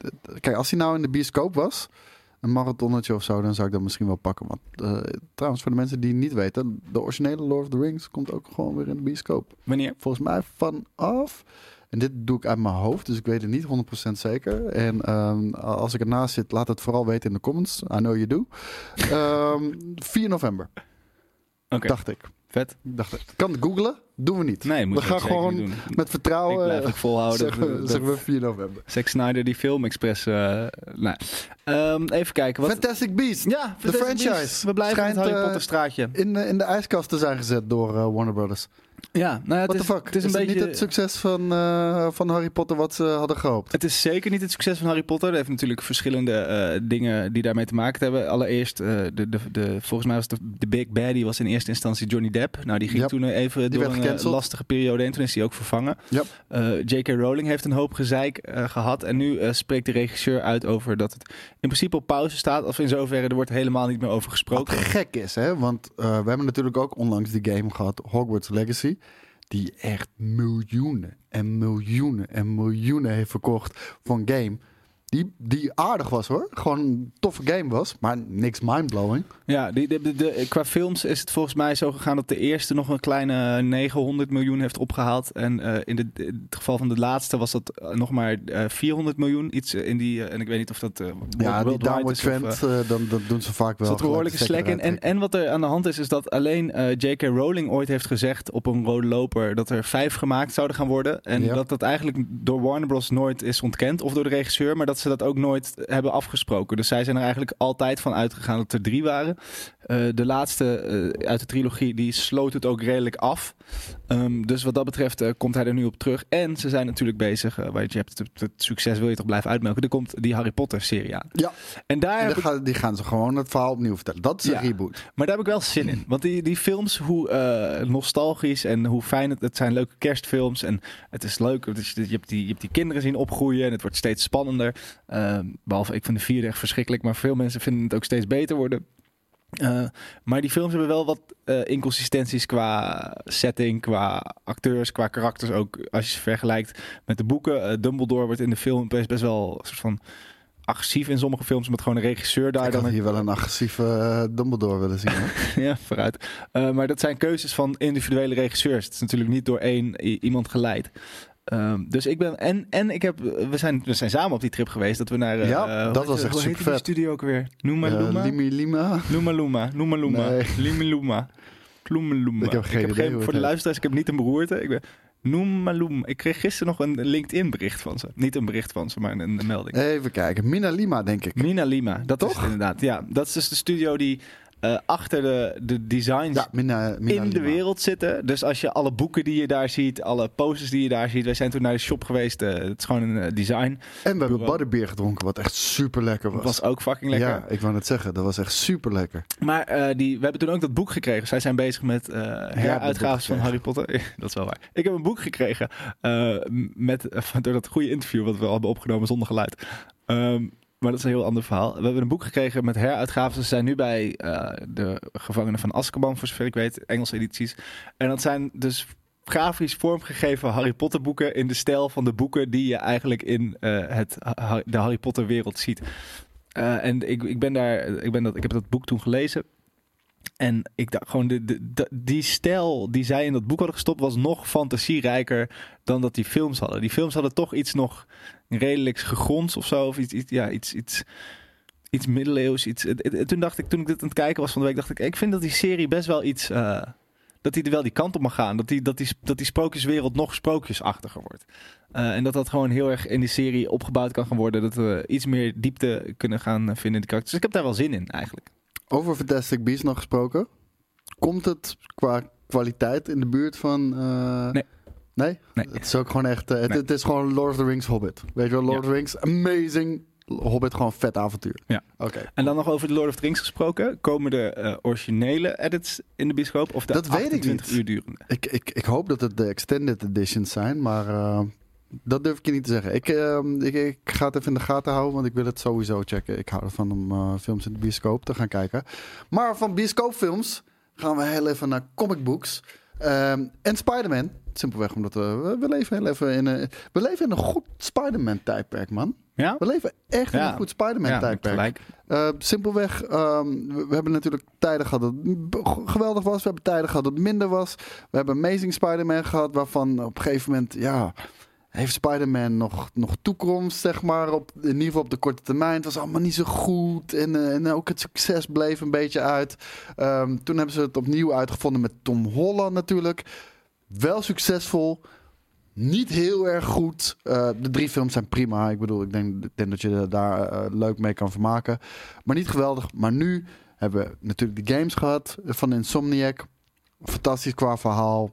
kijk, als hij nou in de bioscoop was, een marathonnetje of zo, dan zou ik dat misschien wel pakken. Want eh, trouwens, voor de mensen die het niet weten, de originele Lord of the Rings komt ook gewoon weer in de bioscoop. Wanneer? Volgens mij vanaf. En dit doe ik uit mijn hoofd, dus ik weet het niet 100% zeker. En ehm, als ik ernaast zit, laat het vooral weten in de comments. I know you do. Ehm 4 november, Oké, dacht ik. Vet. dacht ik. Kan het googlen? Doen we niet. Nee, moet we gaan gewoon doen. met vertrouwen. Ik blijf volhouden. zeggen, we, dat- zeggen we dat- 4 november. Zack Snyder, die film Express. eh nou. Ehm, even kijken. Wat, Fantastic Beast. ja, de franchise. Beasts. We blijven in Schijnt, het Harry eh, Potter straatje. In, de- in de ijskast te zijn gezet door eh, Warner Brothers. Ja, nou ja, het is? Het een het beetje. niet het succes van, eh, van Harry Potter wat ze hadden gehoopt? Het is zeker niet het succes van Harry Potter. Er heeft natuurlijk verschillende eh, dingen die daarmee te maken hebben. Allereerst, eh, de, de, de, volgens mij was de, de Big Baddie was in eerste instantie Johnny Depp. Nou, die ging toen even door werd een gecanceld. lastige periode heen. Toen is hij ook vervangen. J.K. Rowling heeft een hoop gezeik eh, gehad. En nu spreekt de regisseur uit over dat het in principe op pauze staat. Of in zoverre, er wordt helemaal niet meer over Wat gesproken. gek is, hè? Want we hebben natuurlijk ook onlangs die game gehad, Hogwarts Legacy. Die echt miljoenen en miljoenen en miljoenen heeft verkocht een game. Die, die aardig was hoor. Gewoon een toffe game was, maar niks mindblowing. Ja, die, de, de, de- qua films is het volgens mij zo gegaan dat de eerste nog een kleine 900 miljoen heeft opgehaald. En eh, in, de, in het geval van de laatste was dat eh, nog maar eh, 400 miljoen. Iets eh, in die, eh, en ik weet niet of dat eh, Ja, die downward of, eh, trend, eh, dan, dan doen ze vaak wel. Een behoorlijke slack in. En, en wat er aan de hand is, is dat alleen eh, J.K. Rowling ooit heeft gezegd op een rode loper dat er vijf gemaakt zouden gaan worden. En Ja. dat dat eigenlijk door Warner Bros. nooit is ontkend of door de regisseur, maar dat ze dat ook nooit hebben afgesproken. Dus zij zijn er eigenlijk altijd van uitgegaan dat er drie waren. Eh, de laatste eh, uit de trilogie, die sloot het ook redelijk af. Ehm, dus wat dat betreft eh, komt hij er nu op terug. En ze zijn natuurlijk bezig, want je hebt het, het succes wil je toch blijven uitmelken. Er komt die Harry Potter serie aan. Ja. En daar En ik die gaan ze gewoon het verhaal opnieuw vertellen. Dat is een reboot. maar daar heb ik wel zin in. Want die, die films, hoe nostalgisch en hoe fijn het... Het zijn leuke kerstfilms en het is leuk. Je, je, hebt die, je hebt die kinderen zien opgroeien en het wordt steeds spannender. Ehm, behalve, ik vind de vierde echt verschrikkelijk. Maar veel mensen vinden het ook steeds beter worden. Eh, maar die films hebben wel wat eh, inconsistenties qua setting, qua acteurs, qua karakters ook. Als je ze vergelijkt met de boeken. Eh, Dumbledore wordt in de film best, best wel een soort van agressief in sommige films. Met gewoon een regisseur daar ik dan had een hier wel een agressieve Dumbledore willen zien. Ja, vooruit. Maar dat zijn keuzes van individuele regisseurs. Het is natuurlijk niet door één iemand geleid. Ehm, dus ik ben. En, en ik heb. We zijn, we zijn samen op die trip geweest. Dat we naar. eh, Ja, hoe dat was echt supervet. die studio ook weer? Noema Eh, Luma? Limi Lima. Noema Luma. Noema Luma. Nee. Limi Luma. Luma. Ik heb geen idee hoe het Voor de luisteraars, ik heb niet een beroerte. Ik ben. Noema Luma. Ik kreeg gisteren nog een LinkedIn bericht van ze. Niet een bericht van ze, maar een, een melding. Even kijken. Mina Lima, denk ik. Mina Lima, dat is Toch? het inderdaad. Ja, dat is dus de studio die eh, achter de, de designs Ja, Mina, Mina in de wereld zitten. Dus als je alle boeken die je daar ziet, alle posters die je daar ziet. Wij zijn toen naar de shop geweest. eh, het is gewoon een eh, design. En we hebben butterbeer gedronken, wat echt super lekker was. was ook fucking lekker. Ja, ik wou net zeggen, dat was echt super lekker. Maar eh, die, we hebben toen ook dat boek gekregen. Zij zijn bezig met heruitgaves van. Harry Potter. dat is wel waar. Ik heb een boek gekregen uh, met, uh, door dat goede interview wat we al hebben opgenomen zonder geluid. Um, maar dat is een heel ander verhaal. We hebben een boek gekregen met heruitgaven. Ze zijn nu bij uh, de gevangenen van Azkaban, voor zover ik weet, Engelse edities. En dat zijn dus grafisch vormgegeven Harry Potter boeken in de stijl van de boeken die je eigenlijk in uh, het, de Harry Potter wereld ziet. Uh, en ik, ik ben daar, ik, ben dat, ik heb dat boek toen gelezen. En ik dacht gewoon, de, die stijl die zij in dat boek hadden gestopt, was nog fantasierijker dan dat die films hadden. Die films hadden toch iets nog redelijk gegronds of zo. Of iets, iets ja, iets, iets, iets middeleeuws. Iets, toen dacht ik, toen ik dit aan het kijken was van de week, dacht ik, ik vind dat die serie best wel iets. Uh, dat hij er wel die kant op mag gaan. Dat die, dat die, dat die sprookjeswereld nog sprookjesachtiger wordt. Uh, en dat dat gewoon heel erg in die serie opgebouwd kan gaan worden. Dat we iets meer diepte kunnen gaan vinden in de karakters. Dus ik heb daar wel zin in eigenlijk. Over Fantastic Beasts nog gesproken. Komt het qua kwaliteit in de buurt van... Uh... Nee. Nee? nee? Het is ook gewoon echt... Uh, het, nee. het, is gewoon Lord of the Rings Hobbit. Weet je wel, Lord ja. of the Rings, amazing. Hobbit, gewoon vet avontuur. Ja. Oké. Okay. En dan nog over de Lord of the Rings gesproken. Komen de uh, originele edits in de bioscoop? Of de dat weet ik niet. uur durende? Ik, ik, ik hoop dat het de extended editions zijn, maar... Uh, dat durf ik je niet te zeggen. Ik, uh, ik, ik, ga het even in de gaten houden, want ik wil het sowieso checken. Ik hou ervan om films in de bioscoop te gaan kijken. Maar van bioscoopfilms gaan we heel even naar comic books. Um, en Spider-Man. Simpelweg omdat we, we leven heel even in een, we leven in een goed Spider-Man tijdperk, man. Ja? We leven echt in een goed Spider-Man ja, tijdperk. Uh, simpelweg, um, we, we, hebben natuurlijk tijden gehad dat het geweldig was. We hebben tijden gehad dat het minder was. We hebben Amazing Spider-Man gehad, waarvan op een gegeven moment, ja heeft Spider-Man nog, nog toekomst, zeg maar, op, in ieder geval op de korte termijn. Het was allemaal niet zo goed en, uh, en ook het succes bleef een beetje uit. Um, toen hebben ze het opnieuw uitgevonden met Tom Holland natuurlijk. Wel succesvol, niet heel erg goed. Uh, de drie films zijn prima. Ik bedoel, ik denk, ik denk dat je daar uh, leuk mee kan vermaken. Maar niet geweldig. Maar nu hebben we natuurlijk de games gehad van Insomniac. Fantastisch qua verhaal.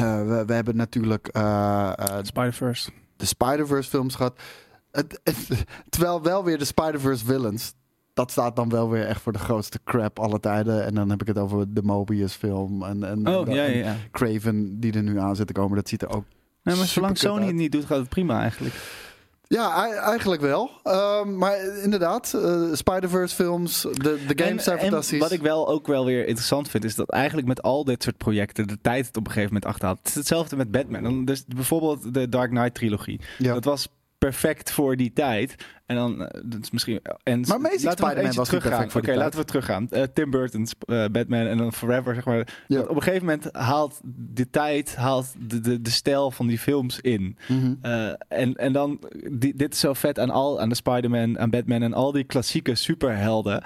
Uh, we, we, hebben natuurlijk Spider-Verse. de Spider-Verse films gehad. Het, het, terwijl wel weer de Spider-Verse villains. Dat staat dan wel weer echt voor de grootste crap alle tijden. En dan heb ik het over de Mobius film. En, en, oh, en, ja, ja, ja. Craven die er nu aan zit te komen. Dat ziet er ook Nee, maar zolang Sony uit. het niet doet, gaat het prima eigenlijk. Ja, eigenlijk wel. Um, maar inderdaad, uh, Spider-Verse films, de, de games en, zijn en fantastisch. Wat ik wel ook wel weer interessant vind, is dat eigenlijk met al dit soort projecten de tijd het op een gegeven moment achterhaalt. Het is hetzelfde met Batman. Dan, dus bijvoorbeeld de Dark Knight trilogie. Ja. Dat was perfect voor die tijd. En dan, uh, dat is misschien. En maar Amazing Spider-Man was voor Oké, laten we teruggaan. Uh, Tim Burton's uh, Batman en dan Forever, zeg maar. Op een gegeven moment haalt de tijd, haalt de, de, de stijl van die films in. -hmm. en, en dan, die, dit is zo vet aan al, aan de Spider-Man, aan Batman en al die klassieke superhelden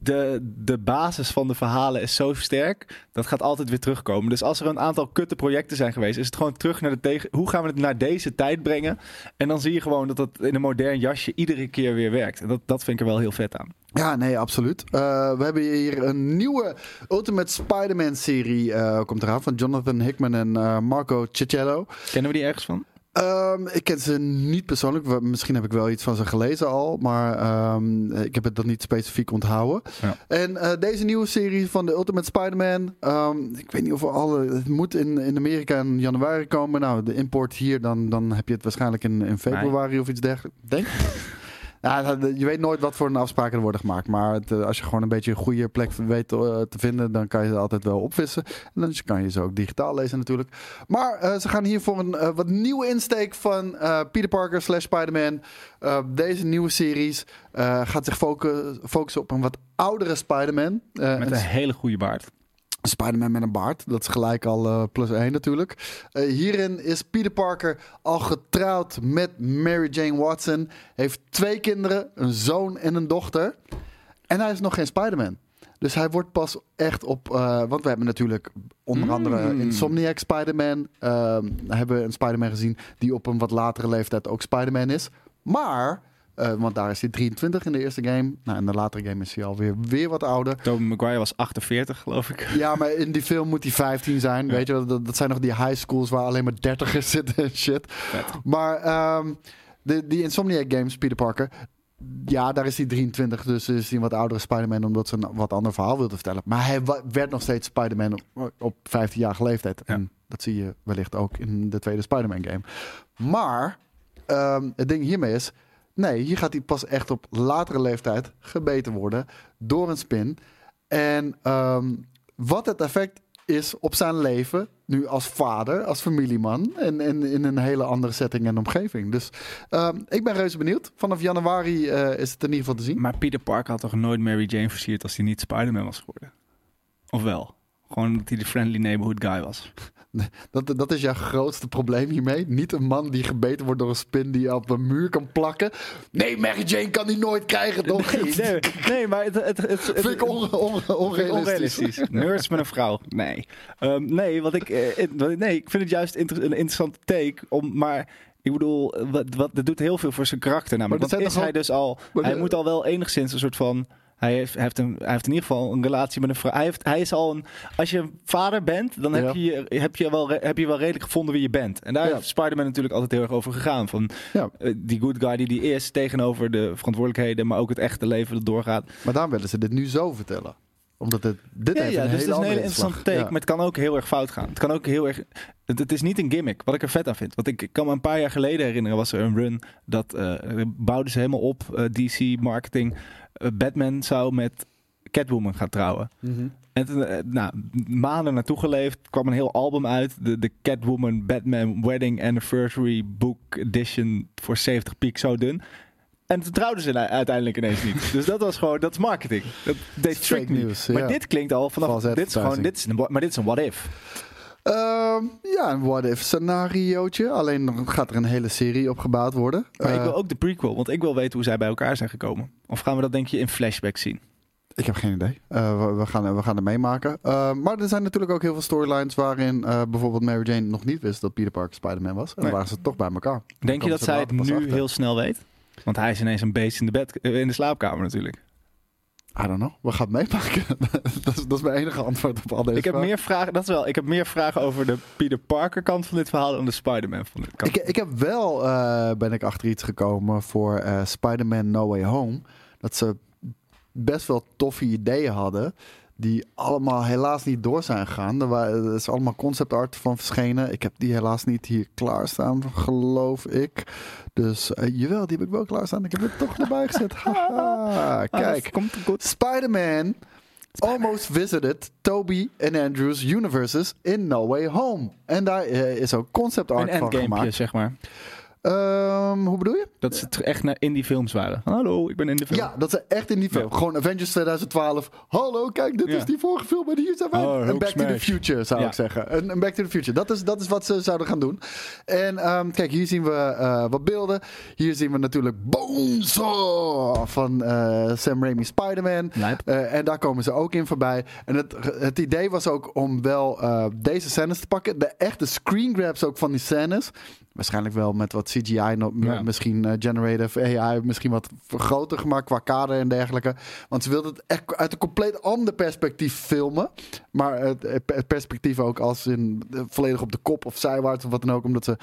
de, de basis van de verhalen is zo sterk. Dat gaat altijd weer terugkomen. Dus als er een aantal kutte projecten zijn geweest, is het gewoon terug naar de tegen. Hoe gaan we het naar deze tijd brengen? En dan zie je gewoon dat dat in een modern jasje iedere keer weer werkt. En dat, dat vind ik er wel heel vet aan. Ja, nee, absoluut. Uh, we hebben hier een nieuwe Ultimate Spider-Man serie. Uh, komt eraan van Jonathan Hickman en uh, Marco Ciccello. Kennen we die ergens van? Um, ik ken ze niet persoonlijk. Misschien heb ik wel iets van ze gelezen al. Maar um, ik heb het dat niet specifiek onthouden. Ja. En uh, deze nieuwe serie van de Ultimate Spider-Man. Um, ik weet niet of we alle. Het moet in, in Amerika in januari komen. Nou, de import hier, dan, dan heb je het waarschijnlijk in, in februari nee. of iets dergelijks. Denk ja, je weet nooit wat voor een afspraken er worden gemaakt. Maar het, als je gewoon een beetje een goede plek weet uh, te vinden, dan kan je ze altijd wel opvissen. En dan kan je ze ook digitaal lezen natuurlijk. Maar uh, ze gaan hier voor een uh, wat nieuwe insteek van Peter Parker slash Spider-Man. deze nieuwe series gaat zich focus, focussen op een wat oudere Spider-Man. Met een hele goede baard. Spider-Man met een baard. Dat is gelijk al uh, plus één natuurlijk. Uh, hierin is Peter Parker al getrouwd met Mary Jane Watson. Heeft twee kinderen, een zoon en een dochter. En hij is nog geen Spider-Man. Dus hij wordt pas echt op... Uh, want we hebben natuurlijk onder andere Mm. Insomniac Spider-Man. hebben we een Spider-Man gezien die op een wat latere leeftijd ook Spider-Man is. Maar Eh, want daar is hij 23 in de eerste game. Nou, in de latere game is hij alweer weer wat ouder. Tobey Maguire was 48, geloof ik. Ja, maar in die film moet hij 15 zijn. Weet je, dat, dat zijn nog die high schools waar alleen maar dertigers zitten en shit. Vet. Maar ehm, de, die Insomniac games, Peter Parker. Ja, daar is hij 23, dus is hij een wat oudere Spider-Man omdat ze een wat ander verhaal wilde vertellen. Maar hij werd nog steeds Spider-Man op, op 15-jarige leeftijd. Ja. En dat zie je wellicht ook in de tweede Spider-Man game. Maar ehm, het ding hiermee is, nee, hier gaat hij pas echt op latere leeftijd gebeten worden door een spin. En ehm, wat het effect is op zijn leven, nu als vader, als familieman en, en in een hele andere setting en omgeving. Dus ehm, ik ben reuze benieuwd. Vanaf januari eh, is het in ieder geval te zien. Maar Peter Parker had toch nooit Mary Jane versierd als hij niet Spider-Man was geworden? Of wel? Gewoon dat hij de friendly neighborhood guy was. Dat, dat is jouw grootste probleem hiermee. Niet een man die gebeten wordt door een spin die op een muur kan plakken. Nee, Mary Jane kan die nooit krijgen, toch? Nee, nee, nee maar het, het, het, het- Vind ik onrealistisch. onrealistisch. Nerds met een vrouw. Nee. Ehm, nee, wat ik, eh, ik- nee, ik vind het juist inter- een interessante take. Om, maar ik bedoel, wat, wat, dat doet heel veel voor zijn karakter. Namelijk. Maar dat Want is hij dus al... Maar Hij de- moet al wel enigszins een soort van... Hij heeft, hij, heeft een, hij heeft in ieder geval een relatie met een vrouw. Hij, heeft, hij is al een... Als je vader bent, dan heb, Ja. je, heb, je wel, heb je wel redelijk gevonden wie je bent. En daar Ja. heeft Spider-Man natuurlijk altijd heel erg over gegaan. Van Ja. eh, die good guy die die is tegenover de verantwoordelijkheden... maar ook het echte leven dat doorgaat. Maar daarom willen ze dit nu zo vertellen. Omdat het, dit Ja, heeft ja een dus hele het is een hele interessante take. Ja. Maar het kan ook heel erg fout gaan. Het kan ook heel erg. Het, het is niet een gimmick, wat ik er vet aan vind. Want ik, ik kan me een paar jaar geleden herinneren, was er een run. Dat eh, bouwden ze helemaal op, eh, DC marketing. Eh, Batman zou met Catwoman gaan trouwen. Mhm. En eh, nou, maanden naartoe geleefd, kwam een heel album uit. De, de Catwoman Batman Wedding Anniversary Book Edition voor 70 piek, zo dun. En toen trouwden ze uiteindelijk ineens niet. dus dat was gewoon, dat is marketing. Dat deed trick Maar ja. dit klinkt al vanaf, dit is gewoon, dit is een, maar dit is een what if. Ehm, ja, een what-if scenariootje. Alleen dan gaat er een hele serie op gebouwd worden. Maar ik Eh, wil ook de prequel, want ik wil weten hoe zij bij elkaar zijn gekomen. Of gaan we dat denk je in flashback zien? Ik heb geen idee. Eh, we, we gaan, we gaan het meemaken. Eh, maar er zijn natuurlijk ook heel veel storylines waarin eh, bijvoorbeeld Mary Jane nog niet wist dat Peter Parker Spider-Man was. En Nee. waren ze toch bij elkaar. Denk je dat zij het nu achter. heel snel weet? Want hij is ineens een beest in de, bed, in de slaapkamer natuurlijk. I don't know. We gaan het meemaken. dat, is, dat is mijn enige antwoord op al deze Ik heb, vragen. meer vragen, dat is wel, ik heb meer vragen over de Peter Parker kant van dit verhaal dan de Spider-Man van dit kant. Ik, ik heb wel, eh, ben ik achter iets gekomen voor eh, Spider-Man No Way Home. Dat ze best wel toffe ideeën hadden. Die allemaal helaas niet door zijn gegaan. Er, er is allemaal concept art van verschenen. Ik heb die helaas niet hier klaarstaan, geloof ik. Dus eh, jawel, die heb ik wel klaarstaan. Ik heb het toch erbij gezet. Haha, Ah, kijk. dat komt goed. Spider-Man almost visited Toby en Andrew's universes in No Way Home. En daar eh, is ook concept art Een van gemaakt. zeg maar. Ehm, hoe bedoel je? Dat ze echt naar in die films waren. Hallo, ik ben in de film. Ja, dat ze echt in die film. Ja. Gewoon Avengers 2012. Hallo, kijk, dit Ja. is die vorige film en hier zijn wij. Oh, en Back to the. Future, zou Ja. ik zeggen. Een, een Back to the Future. Dat is, dat is wat ze zouden gaan doen. En ehm, kijk, hier zien we eh, wat beelden. Hier zien we natuurlijk Bonesaw van eh, Sam Raimi Spider-Man. Eh, en daar komen ze ook in voorbij. En het, het idee was ook om wel deze scènes te pakken. De echte screen grabs ook van die scènes. Waarschijnlijk wel met wat CGI, Ja. misschien eh, generative AI, misschien wat groter gemaakt qua kader en dergelijke. Want ze wilden het echt uit een compleet ander perspectief filmen. Maar het, het perspectief ook als in volledig op de kop of zijwaarts of wat dan ook. Omdat ze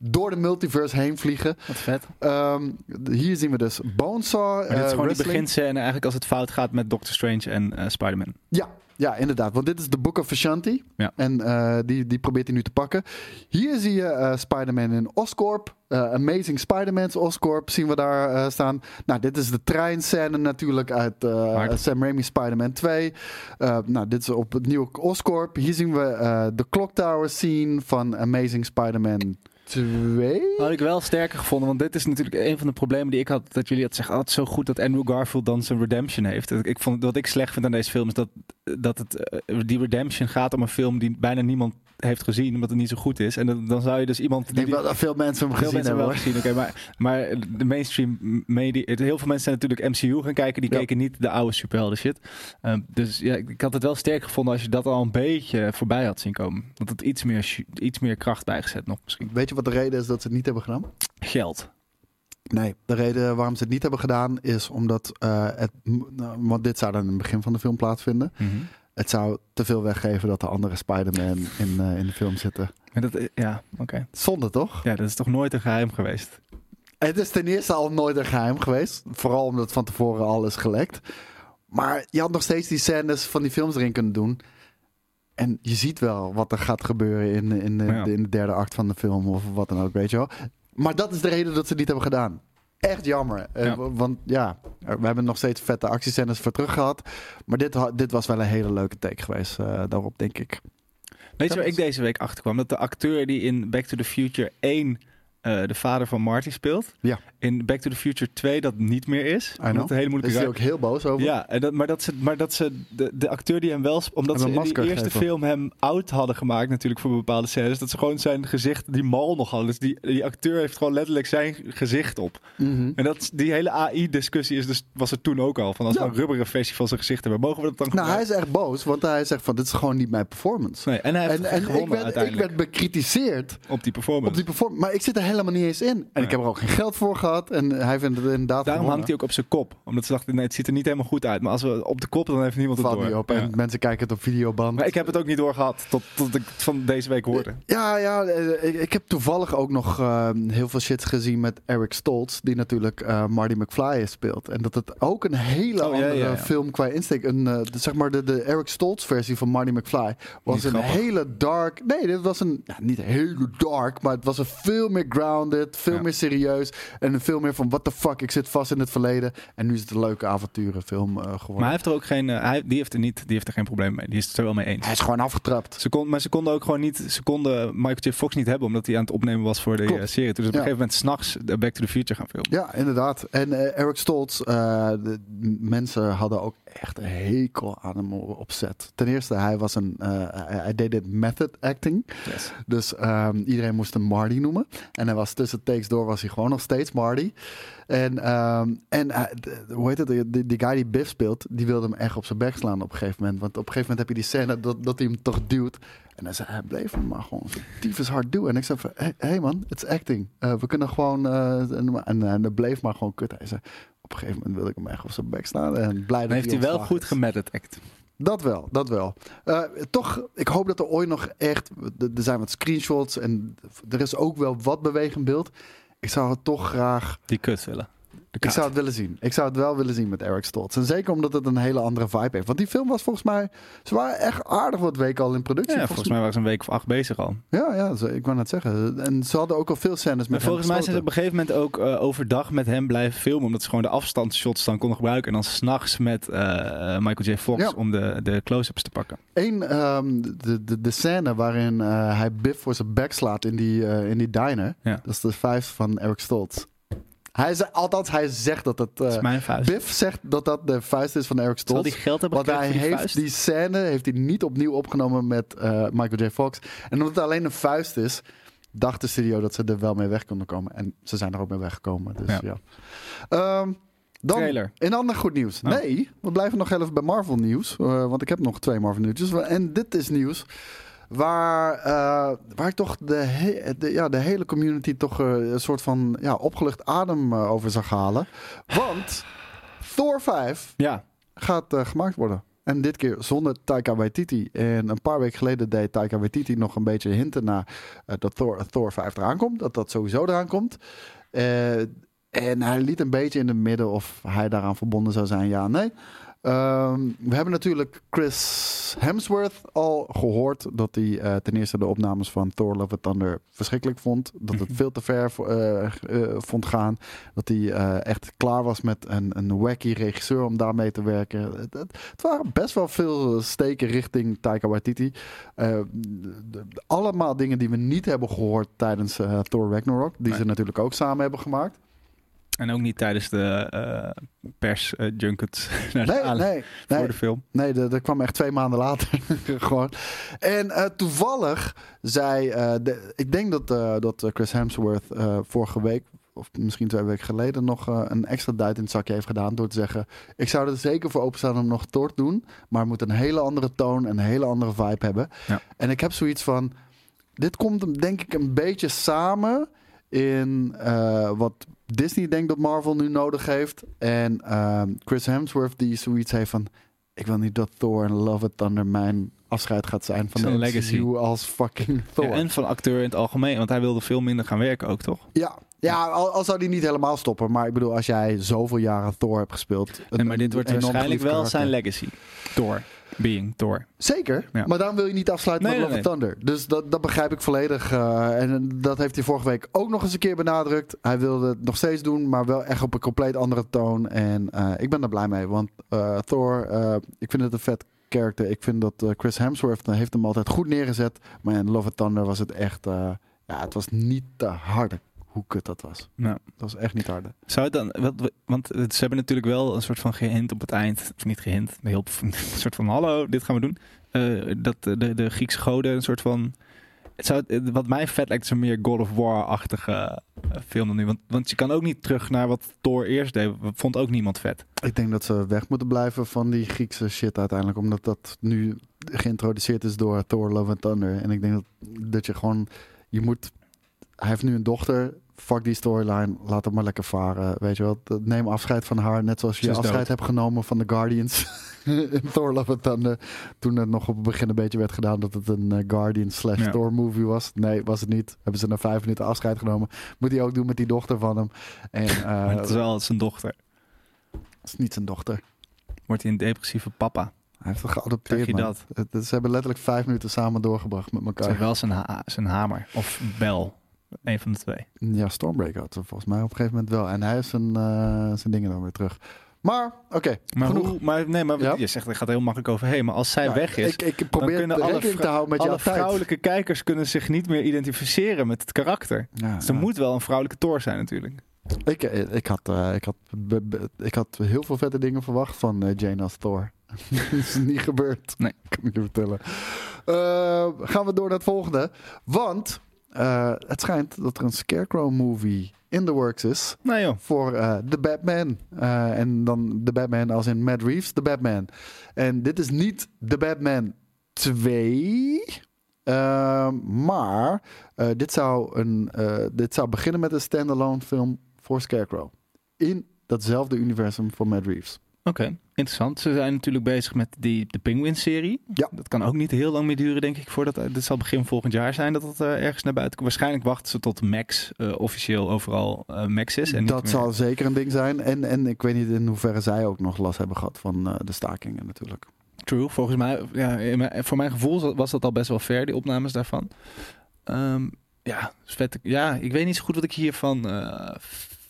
door de multiverse heen vliegen. Wat vet. Ehm, hier zien we dus Bonesaw. Maar dit is eh, gewoon die wrestling. beginscène eigenlijk als het fout gaat met Doctor Strange en eh, Spider-Man. Ja, ja, inderdaad. Want dit is de Book of Vishanti. Ja. En eh, die, die probeert hij nu te pakken. Hier zie je eh, Spider-Man in Oscorp. Amazing Spider-Man's Oscorp zien we daar staan. Nou, dit is de treinscène natuurlijk uit. Sam Raimi Spider-Man 2. Eh, nou, dit is op het nieuwe Oscorp. Hier zien we de Clock Tower scene van Amazing Spider-Man 2. Had ik wel sterker gevonden, want dit is natuurlijk een van de problemen die ik had. Dat jullie had zeggen, oh, het zo goed dat Andrew Garfield dan zijn redemption heeft. Ik vond, wat ik slecht vind aan deze film is dat, dat het, eh, die redemption gaat om een film die bijna niemand heeft gezien, omdat het niet zo goed is. En dan, dan zou je dus iemand... Ik denk wel dat veel mensen hem Veel gezien mensen hebben. gezien, oké, maar, maar de mainstream media, heel veel mensen zijn natuurlijk MCU gaan kijken, die Ja. keken niet de oude superhelden shit. Ehm, dus ja, ik had het wel sterk gevonden als je dat al een beetje voorbij had zien komen. Dat het iets meer, iets meer kracht bijgezet nog misschien. Weet je wat de reden is dat ze het niet hebben gedaan? Geld. Nee, de reden waarom ze het niet hebben gedaan is omdat uh, het, nou, want dit zou dan in het begin van de film plaatsvinden. Mhm. Het zou te veel weggeven dat de andere Spider-Man in, uh, in de film zitten. En dat, ja, oké. Zonde toch? Ja, dat is toch nooit een geheim geweest? Het is ten eerste al nooit een geheim geweest. Vooral omdat van tevoren al is gelekt. Maar je had nog steeds die scènes van die films erin kunnen doen. En je ziet wel wat er gaat gebeuren in, in, de, Ja. in de derde act van de film of wat dan ook, weet je wel. Maar dat is de reden dat ze het niet hebben gedaan. Echt jammer. Eh, Ja. want ja, we hebben nog steeds vette actiescènes voor terug gehad. Maar dit, dit was wel een hele leuke take geweest eh, daarop, denk ik. Weet je waar ik deze week achter kwam? Dat de acteur die in Back to the Future 1 eh, de vader van Marty speelt, Ja. in Back to the Future 2 dat niet meer is. Omdat een hele Daar is moeilijke hij ook heel boos over. Ja, en dat, maar dat ze, maar dat ze de, de acteur die hem wel, omdat ze in die eerste geven. film hem oud hadden gemaakt, natuurlijk voor bepaalde scènes, dat ze gewoon zijn gezicht, die mal nog hadden. Dus die, die acteur heeft gewoon letterlijk zijn gezicht op. Mhm. En dat, die hele AI-discussie is dus, was er toen ook al. Van als Ja. we een rubberen versie van zijn gezicht hebben, mogen we dat dan Nou, hij is echt boos, want hij zegt van dit is gewoon niet mijn performance. Nee, en hij heeft En, en ik, werd, ik werd bekritiseerd op die performance. op die performance, maar ik zit er helemaal niet eens in. En Ja. ik heb er ook geen geld voor gehad en hij vindt het inderdaad Daarom hangt hij ook op zijn kop. Omdat ze dachten, nee, het ziet er niet helemaal goed uit. Maar als we op de kop, dan heeft niemand het valt door. niet op. Ja. En mensen kijken het op videoband. Maar ik heb het ook niet doorgehad tot, tot ik van deze week hoorde. Ja, ja eh, ik, ik heb toevallig ook nog eh, heel veel shit gezien met Eric Stoltz, die natuurlijk eh, Marty McFly speelt. En dat het ook een hele Oh, andere ja, film qua insteek. Een, de, zeg maar de, de Eric Stoltz versie van Marty McFly was Niet een grappig. hele dark. Nee, dit was een ja, niet heel dark, maar het was een veel meer grounded, veel Ja. meer serieus en veel meer van what the fuck, ik zit vast in het verleden. En nu is het een leuke avonturenfilm eh, geworden. Maar hij heeft er ook geen, eh, hij, die heeft er niet, die heeft er geen probleem mee. Die is het er wel mee eens. hij is gewoon afgetrapt. Ze kon, maar ze konden ook gewoon niet, ze konden Michael J. Fox niet hebben, omdat hij aan het opnemen was voor de Klopt. eh, serie. Toen ze op een gegeven moment s'nachts de Back to the Future gaan filmen. Ja, inderdaad. En Eric Stoltz, de mensen hadden ook echt een hekel aan hem op set. Ten eerste, hij, was een, hij, deed dit method acting. Yes. Dus ehm, iedereen moest hem Marty noemen. En hij was tussen takes door, was hij gewoon nog steeds Marty. En, ehm, en hij- de- hoe heet het, die, die guy die Biff speelt, die wilde hem echt op zijn bek slaan op een gegeven moment. Want op een gegeven moment heb je die scène dat, dat hij hem toch duwt. En hij zei, hij bleef hem maar gewoon tyfus hard duwen. En ik zei van, hé hey man, het is acting. Eh, we kunnen gewoon, eh, en, en, en hij bleef maar gewoon kut. Hij zei, op een gegeven moment wil ik hem echt op zijn bek slaan. En blij dat heeft hij wel ontslagen goed is. gemedit act. Dat wel, dat wel. Eh, toch, ik hoop dat er ooit nog echt... Er zijn wat screenshots en er is ook wel wat bewegend beeld. Ik zou het toch graag... Die kut willen. Ik zou het willen zien. Ik zou het wel willen zien met Eric Stoltz. En zeker omdat het een hele andere vibe heeft. Want die film was volgens mij... Ze waren echt aardig wat weken al in productie. ja, volgens mij waren ze een week of acht bezig al. Ja, ja ik wou net zeggen. En ze hadden ook al veel scènes met Maar hem volgens mij zijn ze op een gegeven moment ook eh, overdag met hem blijven filmen. Omdat ze gewoon de afstandsshots dan konden gebruiken. En dan s'nachts met eh, Michael J. Fox Ja. om de, de close-ups te pakken. Eén, ehm, de, de, de scène waarin eh, hij Biff voor zijn bek slaat in die, in die diner. Ja. Dat is de vijf van Eric Stoltz. Hij zei, althans, hij zegt dat het... Dat is eh, mijn vuist. Biff zegt dat dat de vuist is van Eric Zal Stoltz. die geld hebben Want hij die heeft vuist? die scène heeft hij niet opnieuw opgenomen met eh, Michael J. Fox. En omdat het alleen een vuist is, dacht de studio dat ze er wel mee weg konden komen. En ze zijn er ook mee weggekomen. Dus ja. Ja. Ehm, dan Trailer. in ander goed nieuws. Oh. Nee, we blijven nog even bij Marvel nieuws. eh, want ik heb nog twee Marvel nieuwtjes. En dit is nieuws waar, eh, waar toch de, he- de, ja, de hele community toch eh, een soort van ja, opgelucht adem eh, over zag halen. Want Thor 5 Ja, gaat gemaakt worden. En dit keer zonder Taika Waititi. En een paar weken geleden deed Taika Waititi nog een beetje hinten naar dat Thor, Thor 5 eraan komt. Dat dat sowieso eraan komt. En hij liet een beetje in het midden of hij daaraan verbonden zou zijn, ja, nee. Ehm, we hebben natuurlijk Chris Hemsworth al gehoord dat hij eh, ten eerste de opnames van Thor Love and Thunder verschrikkelijk vond. Dat het veel te ver eh, eh, vond gaan. Dat hij echt klaar was met een, een wacky regisseur om daarmee te werken. Het, het, het waren best wel veel steken richting Taika Waititi. Eh, de- de- allemaal dingen die we niet hebben gehoord tijdens Thor Ragnarok. Die Nee. ze natuurlijk ook samen hebben gemaakt. En ook niet tijdens de eh, pers eh, junket naar de Nee, nee, voor nee. de film. Nee, dat, dat kwam echt twee maanden later. gewoon. En eh, toevallig zei, eh, de, ik denk dat, eh, dat eh, Chris Hemsworth eh, vorige week, of misschien twee weken geleden, nog eh, een extra duit in het zakje heeft gedaan. Door te zeggen: Ik zou er zeker voor openstaan om nog te doen. Maar het moet een hele andere toon en een hele andere vibe hebben. Ja. En ik heb zoiets van: Dit komt hem denk ik een beetje samen in eh, wat Disney denkt dat Marvel nu nodig heeft. En ehm, Chris Hemsworth die zoiets heeft van... Ik wil niet dat Thor en Love It Thunder mijn afscheid gaat zijn van de legacy als fucking Thor. Ja, en van acteur in het algemeen, want hij wilde veel minder gaan werken ook, toch? Ja, ja al, al zou die niet helemaal stoppen. Maar ik bedoel, als jij zoveel jaren Thor hebt gespeeld... Nee, een- maar dit wordt waarschijnlijk wel zijn legacy. Thor. Being Thor. Zeker, Ja. maar daarom wil je niet afsluiten Nee, met nee, Love and Thunder. Dus dat, dat begrijp ik volledig. eh, en dat heeft hij vorige week ook nog eens een keer benadrukt. Hij wilde het nog steeds doen, maar wel echt op een compleet andere toon. En eh, ik ben er blij mee, want eh, Thor, ik vind het een vet karakter. Ik vind dat Chris Hemsworth heeft hem altijd goed neergezet. Maar in Love Thunder was het echt... ja, het was niet te harde hoe kut dat was. Nou, Dat was echt niet harde. zou het dan, wat, want het- ze hebben natuurlijk wel een soort van gehint op het eind, of niet gehint, een heel een soort van hallo, dit gaan we doen. Eh, dat de, de Griekse goden een soort van, het zou, het- wat mij vet lijkt is een meer God of War-achtige eh, film dan nu. Want, want je kan ook niet terug naar wat Thor eerst deed, vond ook niemand vet. Ik denk dat ze weg moeten blijven van die Griekse shit uiteindelijk. Omdat dat nu geïntroduceerd is door Thor Love and Thunder. En ik denk dat, dat je gewoon... Je moet... Hij heeft nu een dochter. Fuck die storyline. Laat hem maar lekker varen. Weet je wel. Neem afscheid van haar. Net zoals je afscheid dood. hebt genomen van de Guardians. in Thor Love and Thunder. Toen er nog op het begin een beetje werd gedaan dat het een eh, Guardian slash Ja. Thor movie was. Nee, was het niet. Hebben ze na vijf minuten afscheid genomen. Moet hij ook doen met die dochter van hem. En eh, het is wel zijn dochter. het is niet zijn dochter. Wordt hij een depressieve papa. Hij heeft het geadopteerd. Je dat? Het- het- ze hebben letterlijk vijf minuten samen doorgebracht met Het is elkaar. wel zijn, ha- zijn hamer. Of bel. Een van de twee. Ja, Stormbreaker had ze volgens mij op een gegeven moment wel. En hij heeft zijn, eh, zijn dingen dan weer terug. Maar, oké. Maar, genoeg. hoe, maar, nee, maar Ja? je zegt, er gaat heel makkelijk overheen. Maar als zij Ja, weg is, Ik, ik dan probeer kunnen alle, te houden met alle tijd. vrouwelijke kijkers kunnen zich niet meer identificeren met het karakter. Ja, Dus er ja. moet wel een vrouwelijke Thor zijn natuurlijk. ik, ik, ik, had, eh, ik, had, be- be- ik had heel veel vette dingen verwacht van eh, Jane als Thor. dat is niet gebeurd. Nee. Kan ik je vertellen. Eh, gaan we door naar het volgende. Want eh, het schijnt dat er een Scarecrow movie in the works is. Nou joh. voor eh The Batman. Eh, en dan The Batman als in Matt Reeves, The Batman. En dit is niet The Batman 2. eh, maar eh, dit, zou een, eh, dit zou beginnen met een standalone film voor Scarecrow. In datzelfde universum voor Matt Reeves. Oké, interessant. Ze zijn natuurlijk bezig met die, de Penguin-serie. Ja. Dat kan ook niet heel lang meer duren, denk ik. Voordat, dit zal begin volgend jaar zijn dat het eh, ergens naar buiten komt. Waarschijnlijk wachten ze tot Max eh, officieel overal eh, Max is. En dat meer- zal zeker een ding zijn. En, en ik weet niet in hoeverre zij ook nog last hebben gehad van eh, de stakingen natuurlijk. True, volgens mij, ja, mijn- voor mijn gevoel was dat al best wel ver, die opnames daarvan. Ehm, ja, vet. ja, ik weet niet zo goed wat ik hiervan eh,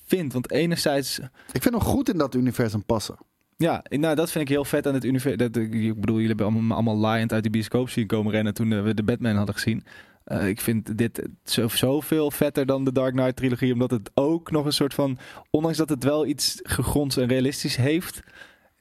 vind. Want enerzijds, Ik vind hem goed in dat universum passen. Ja, nou, dat vind ik heel vet aan het universum. Dat, ik bedoel, jullie hebben allemaal, allemaal laaiend uit de bioscoop zien komen rennen toen eh, we de Batman hadden gezien. Eh, ik vind dit zo, zoveel vetter dan de Dark Knight trilogie, omdat het ook nog een soort van, ondanks dat het wel iets gegronds en realistisch heeft,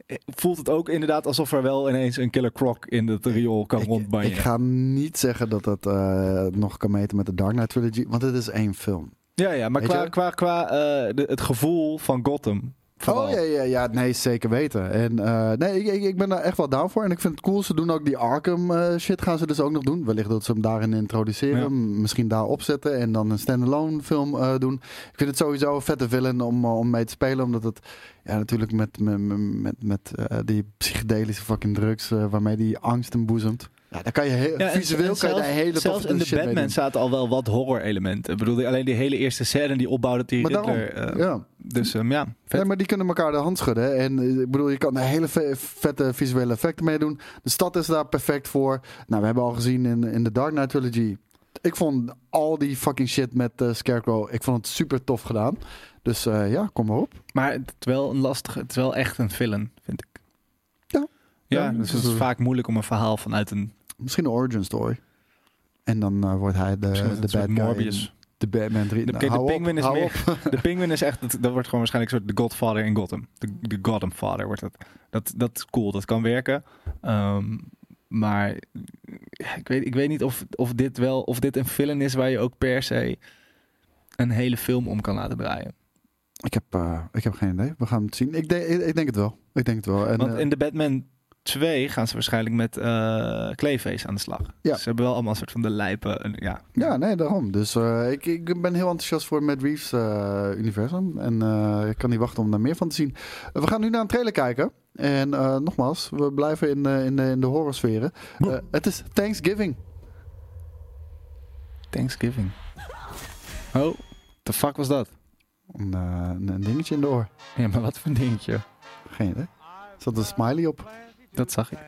eh, voelt het ook inderdaad alsof er wel ineens een killer croc in het riool kan rondbanjen. ik ga niet zeggen dat dat eh, nog kan meten met de Dark Knight Trilogy, want het is één film. Ja, ja, maar Weet qua, je? qua, qua eh, de- het gevoel van Gotham. Vooral. Oh ja, ja, ja, nee, zeker weten. En eh, nee, ik, ik, ik ben daar echt wel down voor. En ik vind het cool. Ze doen ook die Arkham eh, shit gaan ze dus ook nog doen. Wellicht dat ze hem daarin introduceren. Ja. Misschien daar opzetten en dan een standalone film eh, doen. Ik vind het sowieso een vette villain om, om mee te spelen. Omdat het ja, natuurlijk met, met, met, met die psychedelische fucking drugs waarmee die angst inboezemt. Ja, daar kan je heel, Ja, en- visueel en kan je daar zelfs- hele Zelfs in de Batman zaten al wel wat horror-elementen. Ik bedoel, alleen die hele eerste scène die opbouwt dat die daarom, Riddler... eh, ja. Dus ehm, ja, vet. Maar die kunnen elkaar de hand schudden. En eh, ik bedoel, je kan er hele ve- vette visuele effecten mee doen. De stad is daar perfect voor. Nou, we hebben al gezien in, in de Dark Knight Trilogy. Ik vond al die fucking shit met eh, Scarecrow. Ik vond het super tof gedaan. Dus eh, ja, kom maar op. Maar het is wel een lastige... Het is wel echt een villain, vind ik. Ja. Ja, Ja, dus het is vaak moeilijk om een verhaal vanuit een... Misschien een origin story. En dan wordt hij de, de een bad guy. Morbius. De Batman 3. De- Nou, kijk, de hou op, Penguin is meer- op. De Penguin is echt... Dat, dat wordt gewoon waarschijnlijk een soort de Godfather in Gotham. De, de Gotham Father wordt dat. dat. Dat is cool, dat kan werken. Ehm, maar ik, weet, ik weet niet of, of, dit wel, of dit een villain is waar je ook per se een hele film om kan laten draaien. Ik heb, eh, ik heb geen idee. We gaan het zien. Ik, denk- ik, ik denk het wel. Ik denk het wel. En, Want eh, in de Batman 2 gaan ze waarschijnlijk met eh Clayface aan de slag. Ja. Dus ze hebben wel allemaal een soort van de lijpen. en ja. Ja, nee, daarom. Dus eh, ik, ik ben heel enthousiast voor het Matt Reeves eh, universum. En eh, ik kan niet wachten om daar meer van te zien. We gaan nu naar een trailer kijken. En eh, nogmaals, we blijven in, eh, in, de- in de horrorsferen. Eh, het is Thanksgiving. Thanksgiving. Oh, the fuck was dat? Een, een, een dingetje in de oor. Ja, maar wat voor een dingetje? Geen idee. Er zat een smiley op. Dat zag ik.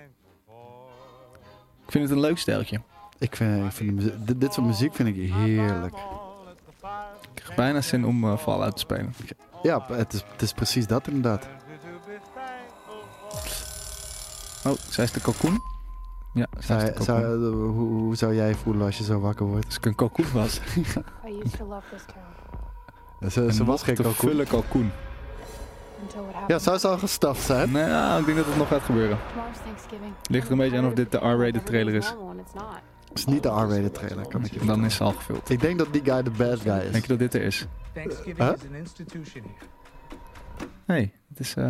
Ik vind het een leuk steltje. Ik vind, ik vind dit, dit soort muziek vind ik heerlijk. Ik krijg bijna zin om uh, Fallout te spelen. Ja, het is, het is precies dat inderdaad. Oh, zij is de kalkoen? Ja, zij is de Zou, zou, kalkoen. eh, hoe, hoe zou jij voelen als je zo wakker wordt? Als ik een kalkoen was. I used to love this town Ze, was geen kalkoen. vullen kalkoen. Ja, zou ze al gestaft zijn? Nee, nou, ik denk dat het nog gaat gebeuren. Ligt er een beetje aan of dit de R-rated trailer is. Het is niet de R-rated trailer, kan ik je Dan is ze al gevuld. Ik denk dat die guy de bad guy is. Denk je dat dit er is? Thanksgiving Huh? Nee, het is... eh,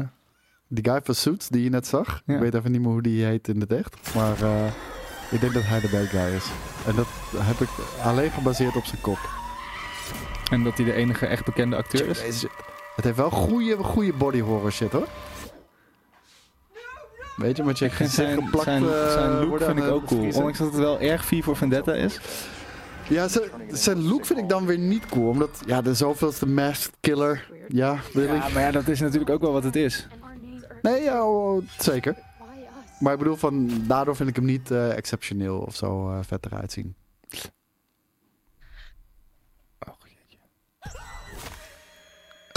Die guy van Suits, die je net zag. Ja. Ik weet even niet meer hoe die heet in het echt. Maar eh, ik denk dat hij de bad guy is. En dat heb ik alleen gebaseerd op zijn kop. en dat hij de enige echt bekende acteur is. Het heeft wel goede, goede body horror shit hoor. Weet je, Ik vind gezicht zijn, geplakt zijn, eh, zijn look worden vind ik ook cool. vriezen. Ondanks dat het wel erg V voor Vendetta is. Ja, zijn- zijn look vind ik dan weer niet cool. Omdat, ja, de zoveelste masked killer. Ja, really? Ja, maar ja, dat is natuurlijk ook wel wat het is. Nee, ja, oh, zeker. Maar ik bedoel, van, daardoor vind ik hem niet eh, exceptioneel of zo eh, vet eruit zien. Oh, jeetje.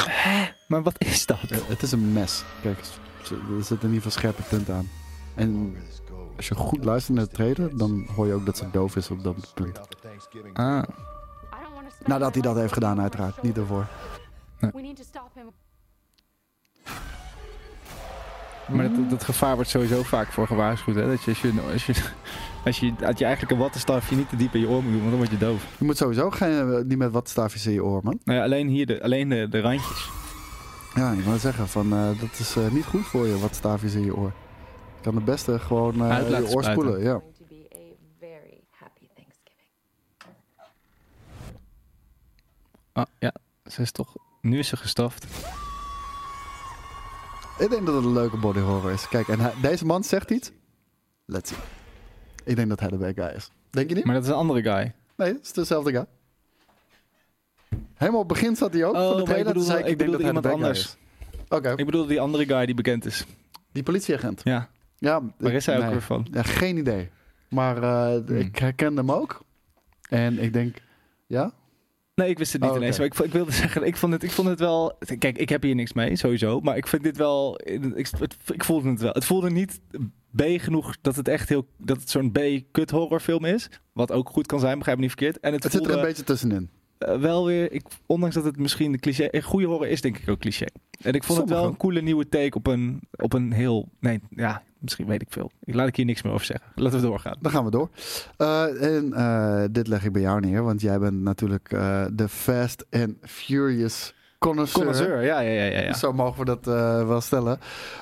Hè? Maar wat is dat? Eh, het is een mes. Kijk, er zit in ieder geval scherpe tint aan. En als je goed luistert naar de trailer, dan hoor je ook dat ze doof is op dat punt. Ah, Nadat hij dat heeft gedaan, uiteraard. Niet ervoor. Him. maar dat, dat gevaar wordt sowieso vaak voor gewaarschuwd. Hè? Dat je, als, je, als, je, als, je, dat je eigenlijk een wattenstafje niet te diep in je oor moet doen, want dan word je doof. Je moet sowieso geen, eh, niet met wat staafjes in je oor, man. Nou ja, alleen hier, de, alleen de, de randjes. Ja, je moet zeggen, van, eh, dat is eh, niet goed voor je, wat staafjes in je oor. Je kan het beste gewoon eh, Uit laten je oor spuiten. spoelen. Ja. going to be a very happy Thanksgiving. Ah, ja, ze is toch... Nu is ze gestraft. Ik denk dat het een leuke body horror is. Kijk, en hij- deze man zegt iets. Let's see. Ik denk dat hij de bad guy is. Denk je niet? Maar dat is een andere guy. Nee, het is dezelfde guy. Helemaal op het begin zat hij ook. van de Oh, maar ik trailer, toen bedoel, zei ik denk dat iemand hij de bad anders. Oké, Ik bedoel die andere guy die bekend is. die politieagent. Ja, Ja, waar is hij ook weer van? Ja, geen idee. Maar eh, Hmm. ik herken hem ook. En ik denk, ja? Nee, ik wist het niet Oh, ineens. Maar ik, ik wilde zeggen, ik vond, het, ik vond het wel... Kijk, ik heb hier niks mee, sowieso. Maar ik vind dit wel... Ik, het, ik voelde het wel. Het voelde niet B genoeg dat het echt heel... Dat het zo'n B-kut horrorfilm is. Wat ook goed kan zijn, begrijp me niet verkeerd. En het, Het zit er een beetje tussenin. eh, wel weer... Ik, ondanks dat het misschien de cliché... Een goede horror is denk ik ook cliché. En ik vond het wel een coole nieuwe take op een, op een heel... Nee, ja, misschien weet ik veel. Ik laat ik hier niks meer over zeggen. Laten we doorgaan. Dan gaan we door. Eh, en eh, dit leg ik bij jou neer, want jij bent natuurlijk eh, de Fast and Furious connoisseur. Connoisseur, ja, ja, ja, ja. ja. Zo mogen we dat eh, wel stellen.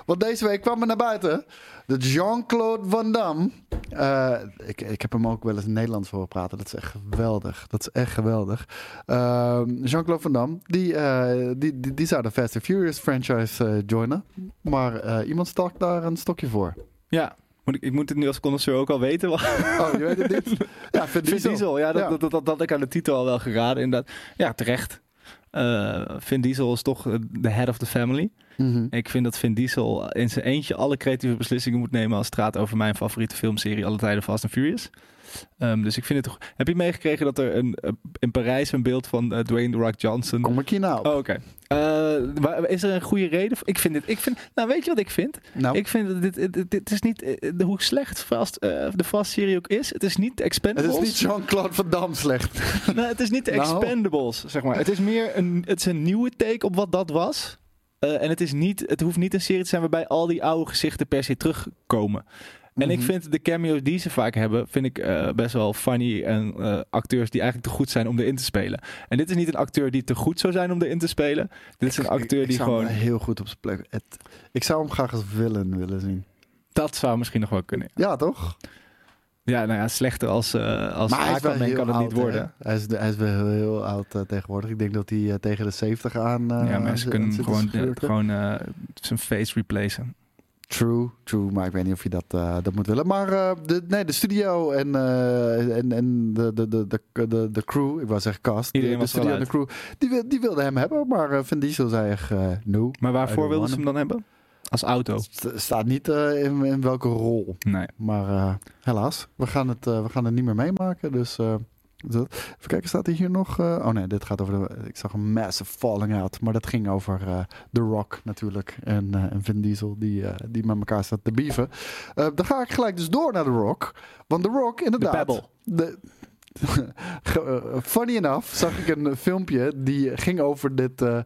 Want deze week kwam er naar buiten de Jean-Claude Van Damme. Eh, ik, ik heb hem ook wel eens in Nederlands voor praten. Dat is echt geweldig. Dat is echt geweldig. Ehm, Jean-Claude Van Damme, die, eh, die, die, die zou de Fast and Furious franchise eh, joinen. Maar iemand stak daar een stokje voor. Ja. Moet ik, ik moet het nu als connoisseur ook al weten. Oh, je weet het niet? Ja, Vin Diesel. Diesel, ja, dat, Ja. Dat, dat, dat had ik aan de titel al wel geraden. Inderdaad. Ja, terecht. Vin Diesel is toch de head of the family. Mhm. Ik vind dat Vin Diesel in zijn eentje alle creatieve beslissingen moet nemen als het gaat over mijn favoriete filmserie alle tijden Fast and Furious. Ehm, dus ik vind het toch. Heb je meegekregen dat er een, in Parijs een beeld van eh, Dwayne The Rock Johnson. Kom ik hier nou? Oh, oké. Eh, is er een goede reden? voor? Ik vind dit. Ik vind. Nou, weet je wat ik vind? Nou, Ik vind dat dit, dit, dit is niet eh, hoe slecht Fast, de Fast-serie ook is. Het is niet de het Expendables. is niet Jean-Claude Van Damme slecht. Nee, het is niet de Nou. Expendables, zeg maar. Het is meer een, het is een nieuwe take op wat dat was. Eh, en het, is niet, het hoeft niet een serie te zijn waarbij al die oude gezichten per se terugkomen. En ik Mhm. vind de cameo's die ze vaak hebben, vind ik eh, best wel funny. En eh, acteurs die eigenlijk te goed zijn om erin te spelen. En dit is niet een acteur die te goed zou zijn om erin te spelen. Dit is een acteur Ik- ik die zou gewoon... hem heel goed op zijn plek. Het, ik zou hem graag als villain willen zien. Dat zou misschien nog wel kunnen. Ja, toch? Ja, nou ja, slechter als, eh als maar hij kan het niet worden. hè? Hij is, hij is wel heel, heel oud eh, tegenwoordig. Ik denk dat hij eh, tegen de 70 aan. ja, zit- kunnen te gewoon, gewoon zijn face replacen. True, true. Maar ik weet niet of je dat, dat moet willen. Maar de, nee, de studio en, en, en de, de, de, de, de, crew, ik wou zeggen cast. Iedereen de, studio en de crew, die, die wilden hem hebben. Maar Vin Diesel zei echt no. Maar waarvoor wilden ze hem dan hebben? Als auto? Het staat niet eh, in, in welke rol. Nee. Maar eh, helaas, we gaan, het, eh, we gaan het niet meer meemaken. Dus even kijken, staat er hier nog? oh nee, dit gaat over de. Ik zag een massive falling out. Maar dat ging over The Rock natuurlijk. En, en Vin Diesel, die, die met elkaar staat te beeven. Eh, dan ga ik gelijk dus door naar The Rock. Want The Rock, inderdaad. Pebble. de- Funny enough zag ik een filmpje die ging over dit, eh,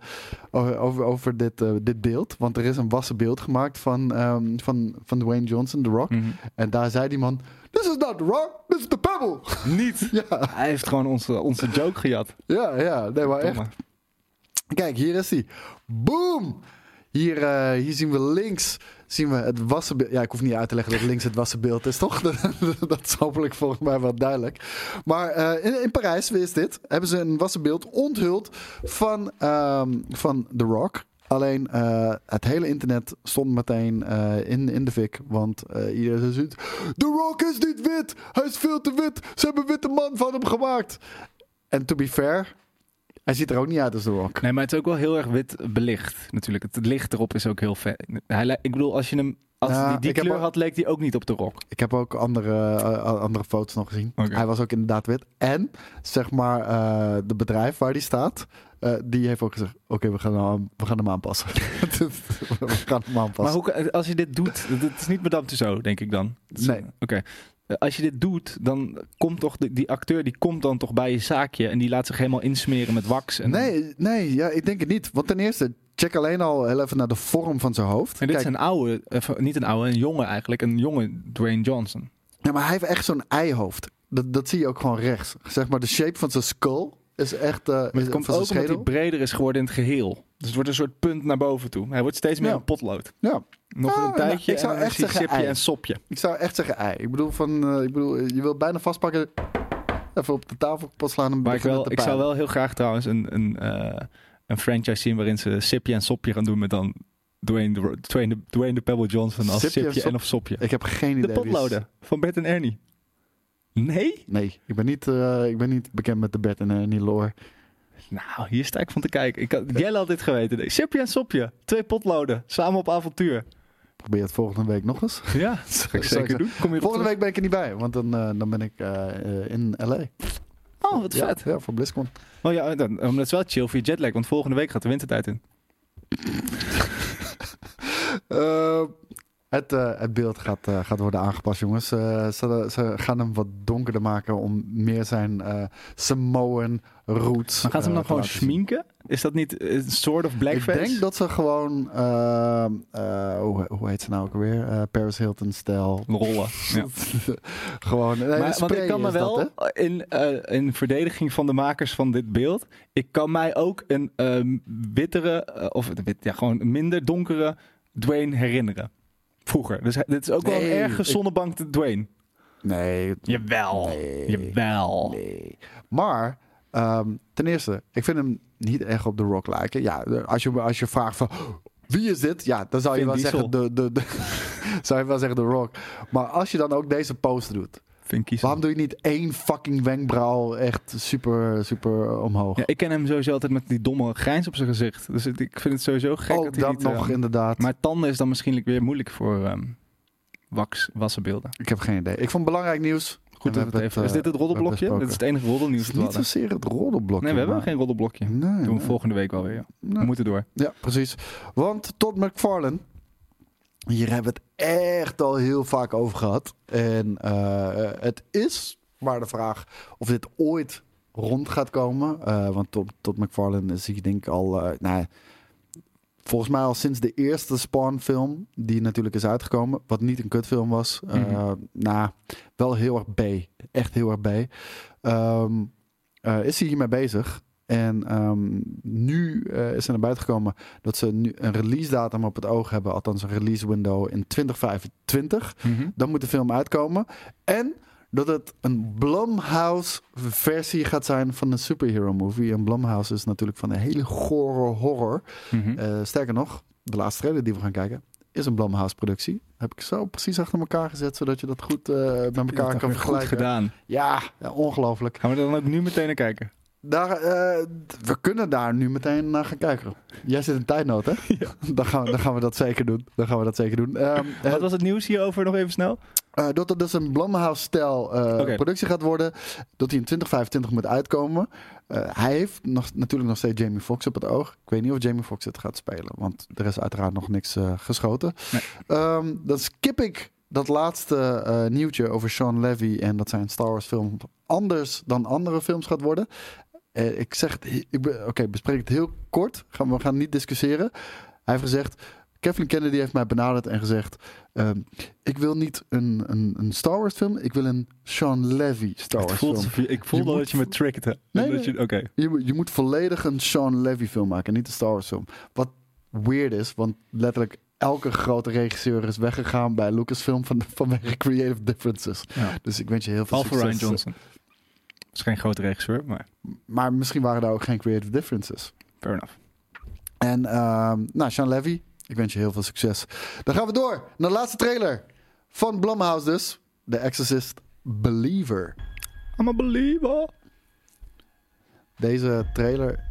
over, over, dit, eh, dit beeld. Want er is een wassen beeld gemaakt van, ehm, van, van Dwayne Johnson, The Rock. Mhm. En daar zei die man: This is not The Rock, this is The Pebble. Niet? ja, Hij heeft gewoon onze, onze joke gejat. ja, ja, nee, maar echt. Kijk, hier is hij. Boom! Hier, eh, hier zien we links zien we het wassenbeeld. Ja, ik hoef niet uit te leggen dat links het wassenbeeld is, toch? dat is hopelijk volgens mij wel duidelijk. Maar eh, in, in Parijs, wie is dit? Hebben ze een wassenbeeld onthuld van, ehm, van The Rock. Alleen eh, het hele internet stond meteen eh, in, in de fik. Want iedereen zei: The Rock is niet wit! Hij is veel te wit! Ze hebben een witte man van hem gemaakt! En to be fair, hij ziet er ook niet uit als The Rock. Nee, maar het is ook wel heel erg wit belicht natuurlijk. Het licht erop is ook heel vet. Hij, ik bedoel, als je hem... Als Ja, die heb kleur ook- had, leek hij ook niet op de rock. Ik heb ook andere, eh, andere foto's nog gezien. Hij was ook inderdaad wit. En zeg maar, eh de bedrijf waar die staat, eh, die heeft ook gezegd: Oké, we, gaan hem- we gaan hem aanpassen. we gaan hem aanpassen. Maar hoe, als je dit doet, het is niet Madame Tussauds, denk ik dan. Is- Nee. Oké. Als je dit doet, dan komt toch de, die acteur die komt dan toch bij je zaakje en die laat zich helemaal insmeren met wax. En Nee, nee ja, ik denk het niet. Want ten eerste, check alleen al heel even naar de vorm van zijn hoofd. En dit is een oude, eh, niet een oude, een jonge eigenlijk, een jonge Dwayne Johnson. ja, maar hij heeft echt zo'n eihoofd. Dat, dat zie je ook gewoon rechts. Zeg maar, de shape van zijn skull is echt. eh Maar het komt van ook omdat hij breder is geworden in het geheel. Dus het wordt een soort punt naar boven toe. Hij wordt steeds meer Ja. een potlood. Ja, Nog Ah, een nou, tijdje ik zou echt zeggen sipje ei. en sopje. ik zou echt zeggen ei. Ik bedoel, van, eh, ik bedoel je wilt bijna vastpakken. Even op de tafel kapot slaan en Maar ik, wel, ik zou wel heel graag trouwens een, een, eh, een franchise zien waarin ze sipje en sopje gaan doen met dan Dwayne de, Dwayne de, Dwayne de Pebble Johnson als Sipje en sipje en, sop- of sopje. Ik heb geen idee. De potloden van Bert en Ernie. Nee? Nee, ik ben, niet, eh, ik ben niet bekend met de Bert en Ernie lore. Nou, hier sta ik van te kijken. Ik had, Jelle had dit geweten. Sipje en sopje. Twee potloden. Samen op avontuur. Probeer het volgende week nog eens. Ja, dat Zal ik zeker doen. Kom je Volgende week ben ik er niet bij, want dan, eh, dan ben ik eh, eh, in LA. Oh, wat ja, vet. Ja, voor BlizzCon. Oh ja, dan, dat is wel chill voor je jetlag, want volgende week gaat de wintertijd in. Eh, het, eh, het beeld gaat, eh, gaat worden aangepast, jongens. Eh, ze, ze gaan hem wat donkerder maken om meer zijn Samoan roots. Maar gaan ze hem dan gewoon schminken? Is dat niet een soort of blackface? Ik denk dat ze gewoon, eh, eh, hoe, hoe heet ze nou ook weer? Paris Hilton stijl. Rollen. Ja. gewoon. Nee, maar, want ik kan me dat, wel, in, in verdediging van de makers van dit beeld, ik kan mij ook een ehm, wittere, of ja, gewoon een minder donkere Dwayne herinneren. Vroeger. Dus hij- dit is ook wel Nee, een erge ik- zonnebank Dwayne. Nee. Jawel. Nee. Jawel. Nee. Maar, ehm, ten eerste, ik vind hem niet echt op The Rock lijken. Ja, als je, als je vraagt van... Wie is dit? Ja, dan zou je Vin wel Diesel. zeggen de, de, de zou je wel zeggen The Rock. Maar als je dan ook deze pose doet, Vind kiezen. waarom doe je niet één fucking wenkbrauw echt super, super omhoog? Ja, ik ken hem sowieso altijd met die domme grijns op zijn gezicht. Dus ik vind het sowieso gek ook dat hij dat niet... nog eh, inderdaad. Maar tanden is dan misschien weer moeilijk voor ehm wax, wassenbeelden. ik heb geen idee. Ik vond belangrijk nieuws. Goed dat we het even... het, Is dit het eh, roddelblokje? Dit is het enige roddelnieuws Het is niet zozeer het roddelblokje. Nee, we hebben maar- geen roddelblokje. Nee, Doen we nee. volgende week wel weer. ja. We moeten door. Ja, precies. Want Todd McFarlane, hier hebben we het echt al heel vaak over gehad. En eh, het is maar de vraag of dit ooit rond gaat komen. Eh, want Todd, Todd McFarlane is hier denk ik al... eh, nou, volgens mij al sinds de eerste Spawn film, die natuurlijk is uitgekomen. Wat niet een kutfilm was. Nou, wel heel erg B. Echt heel erg B. Ehm, eh, is hij hiermee bezig. En ehm, nu eh, is er naar buiten gekomen dat ze nu een release datum op het oog hebben. Althans een release window in 2025. Mhm. Dan moet de film uitkomen. En dat het een Blumhouse versie gaat zijn van een superhero movie. En Blumhouse is natuurlijk van een hele gore horror. Mhm. Eh, sterker nog, de laatste trailer die we gaan kijken is een Blumhouse productie. Heb ik zo precies achter elkaar gezet, zodat je dat goed eh, met elkaar kan goed vergelijken. gedaan. Ja, ja, ongelooflijk. Gaan we er dan ook nu meteen naar kijken? Daar, eh, we kunnen daar nu meteen naar gaan kijken. Jij zit in tijdnood, hè? Dan, gaan we, dan gaan we dat zeker doen. Dan gaan we dat zeker doen. Ehm, Wat was het nieuws hierover nog even snel? eh, dat het dus een Blumhouse-stijl eh, productie gaat worden. Dat hij in 2025 moet uitkomen. Hij heeft nog, natuurlijk nog steeds Jamie Foxx op het oog. Ik weet niet of Jamie Foxx het gaat spelen. Want er is uiteraard nog niks geschoten. Nee. Ehm, dan skip ik dat laatste nieuwtje over Sean Levy. En dat zijn Star Wars film anders dan andere films gaat worden. Eh, ik zeg oké, bespreek het heel kort. Gaan, we gaan niet discussiëren. Hij heeft gezegd, Kathleen Kennedy heeft mij benaderd en gezegd... ehm, ik wil niet een, een, een Star Wars film, ik wil een Sean Levy Star Wars voelt film. ik voelde moet dat je me trickte. Nee, Dat nee. je- Oké. Je, moet- je moet volledig een Sean Levy film maken, niet een Star Wars film. Wat weird is, want letterlijk elke grote regisseur is weggegaan bij Lucasfilm van, vanwege creative differences. Ja. Dus ik wens je heel veel Ryan succes. Johnson. Is geen grote regisseur, maar Maar misschien waren daar ook geen creative differences. fair enough. En ehm, nou, Sean Levy, ik wens je heel veel succes. Dan gaan we door naar de laatste trailer van Blumhouse dus. The Exorcist Believer. I'm a believer. Deze trailer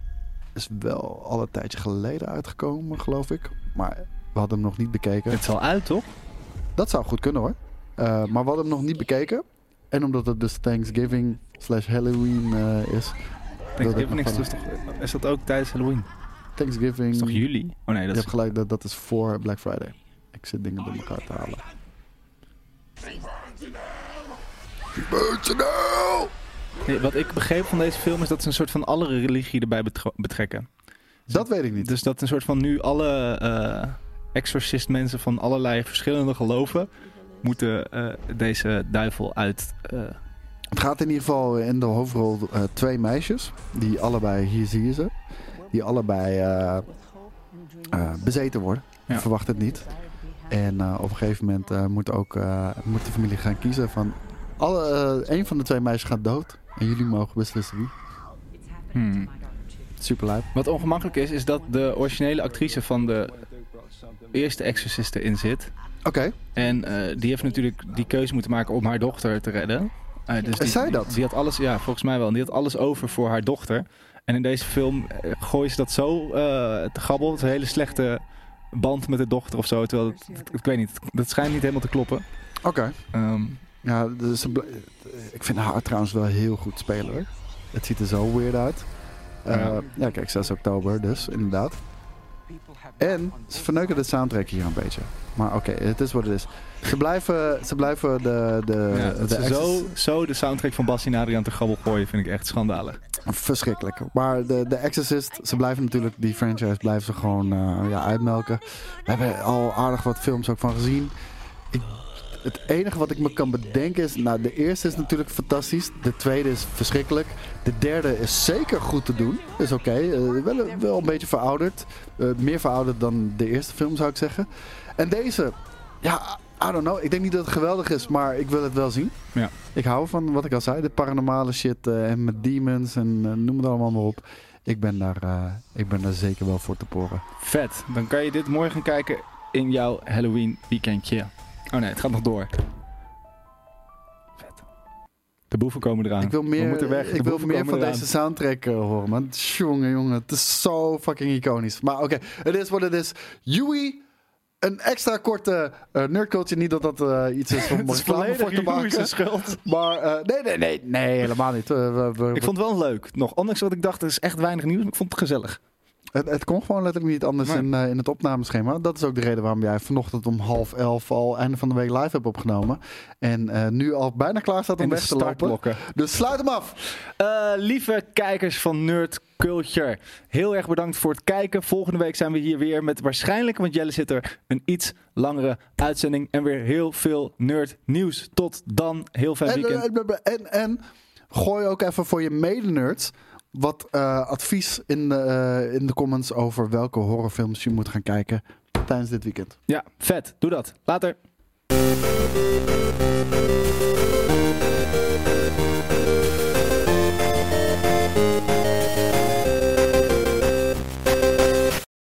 is wel al een tijdje geleden uitgekomen, geloof ik. Maar we hadden hem nog niet bekeken. Het is al uit, toch? Dat zou goed kunnen hoor. Eh, maar we hadden hem nog niet bekeken. En omdat het dus Thanksgiving slash Halloween eh, is. Thanksgiving is, dus toch, is dat ook tijdens Halloween? Thanksgiving. Dat is toch juli? Oh nee, Je dat hebt is... gelijk, dat, dat is voor Black Friday. Ik zit dingen door elkaar te halen. Nee, wat ik begreep van deze film is dat ze een soort van alle religie erbij betro- betrekken. Dat weet ik niet. Dus dat een soort van nu alle eh exorcist mensen van allerlei verschillende geloven moeten eh, deze duivel uit... eh, Het gaat in ieder geval in de hoofdrol eh, twee meisjes. Die allebei, hier zie je ze. Die allebei eh, eh, bezeten worden. Ja. verwacht het niet. En op een gegeven moment moet, ook, moet de familie gaan kiezen van... Alle, een van de twee meisjes gaat dood. En jullie mogen beslissen wie. hmm. Super lijp. Wat ongemakkelijk is, is dat de originele actrice van de eerste Exorcist erin zit. Oké. En die heeft natuurlijk die keuze moeten maken om haar dochter te redden. Eh, dus die, Is zij dat? Die, die had alles, ja, volgens mij wel. En die had alles over voor haar dochter. En in deze film eh, gooien ze dat zo eh, te gabbel. Het is een hele slechte band met de dochter of zo. Terwijl, het, het- ik weet niet, dat schijnt niet helemaal te kloppen. Oké. Ehm, Ja, dus ble- ik vind haar trouwens wel heel goed spelen hoor. Het ziet er zo weird uit. Eh, Ja. ja. kijk, 6 oktober dus, inderdaad. En ze verneuken de soundtrack hier een beetje. Maar oké, het is wat het is. Ze blijven, ze blijven de, de, ja, dat de ze access- zo, zo de soundtrack van Bassie en Adriaan te gabbel gooien, vind ik echt schandalig. verschrikkelijk. Maar de, de Exorcist, ze blijven natuurlijk, die franchise blijven ze gewoon eh, ja, uitmelken. We hebben al aardig wat films ook van gezien. Ik, het enige wat ik me kan bedenken is, nou de eerste is natuurlijk fantastisch. De tweede is verschrikkelijk. De derde is zeker goed te doen. Is oké. Eh, wel, wel een beetje verouderd. Eh, meer verouderd dan de eerste film zou ik zeggen. En deze, ja, I don't know. Ik denk niet dat het geweldig is, maar ik wil het wel zien. Ja. Ik hou van wat ik al zei, de paranormale shit eh, en met demons en noem het allemaal maar op. Ik ben, daar, ik ben daar zeker wel voor te poren. Vet. Dan kan je dit morgen kijken in jouw Halloween weekendje. Oh nee, het gaat nog door. Vet. De boeven komen eraan. Ik wil We meer, moeten weg. De ik wil meer van eraan. deze soundtrack eh, horen, man. Jongen, jongen, het is zo fucking iconisch. Maar oké, het is wat het is. Yui, een extra korte uh, nerdculture. Niet dat dat eh, iets is om reclame voor te maken. schuld. Maar nee, nee, nee, nee, helemaal niet. We- we- Ik vond het wel leuk. Nog, ondanks dat ik dacht, er is echt weinig nieuws. Maar ik vond het gezellig. Het, het kon gewoon letterlijk niet anders Nee. in, eh, in het opnameschema. Dat is ook de reden waarom jij vanochtend om half elf al einde van de week live hebt opgenomen. En eh, nu al bijna klaar staat om weg te lopen. startblokken. Dus sluit hem af. Eh, lieve kijkers van Nerd Culture, heel erg bedankt voor het kijken. Volgende week zijn we hier weer met waarschijnlijk, want Jelle zit er, een iets langere uitzending. En weer heel veel nerd nieuws. Tot dan, heel fijn En, weekend. en, en, en gooi ook even voor je mede-nerds wat eh, advies in eh, in de comments over welke horrorfilms je moet gaan kijken tijdens dit weekend. Ja, vet. Doe dat. Later.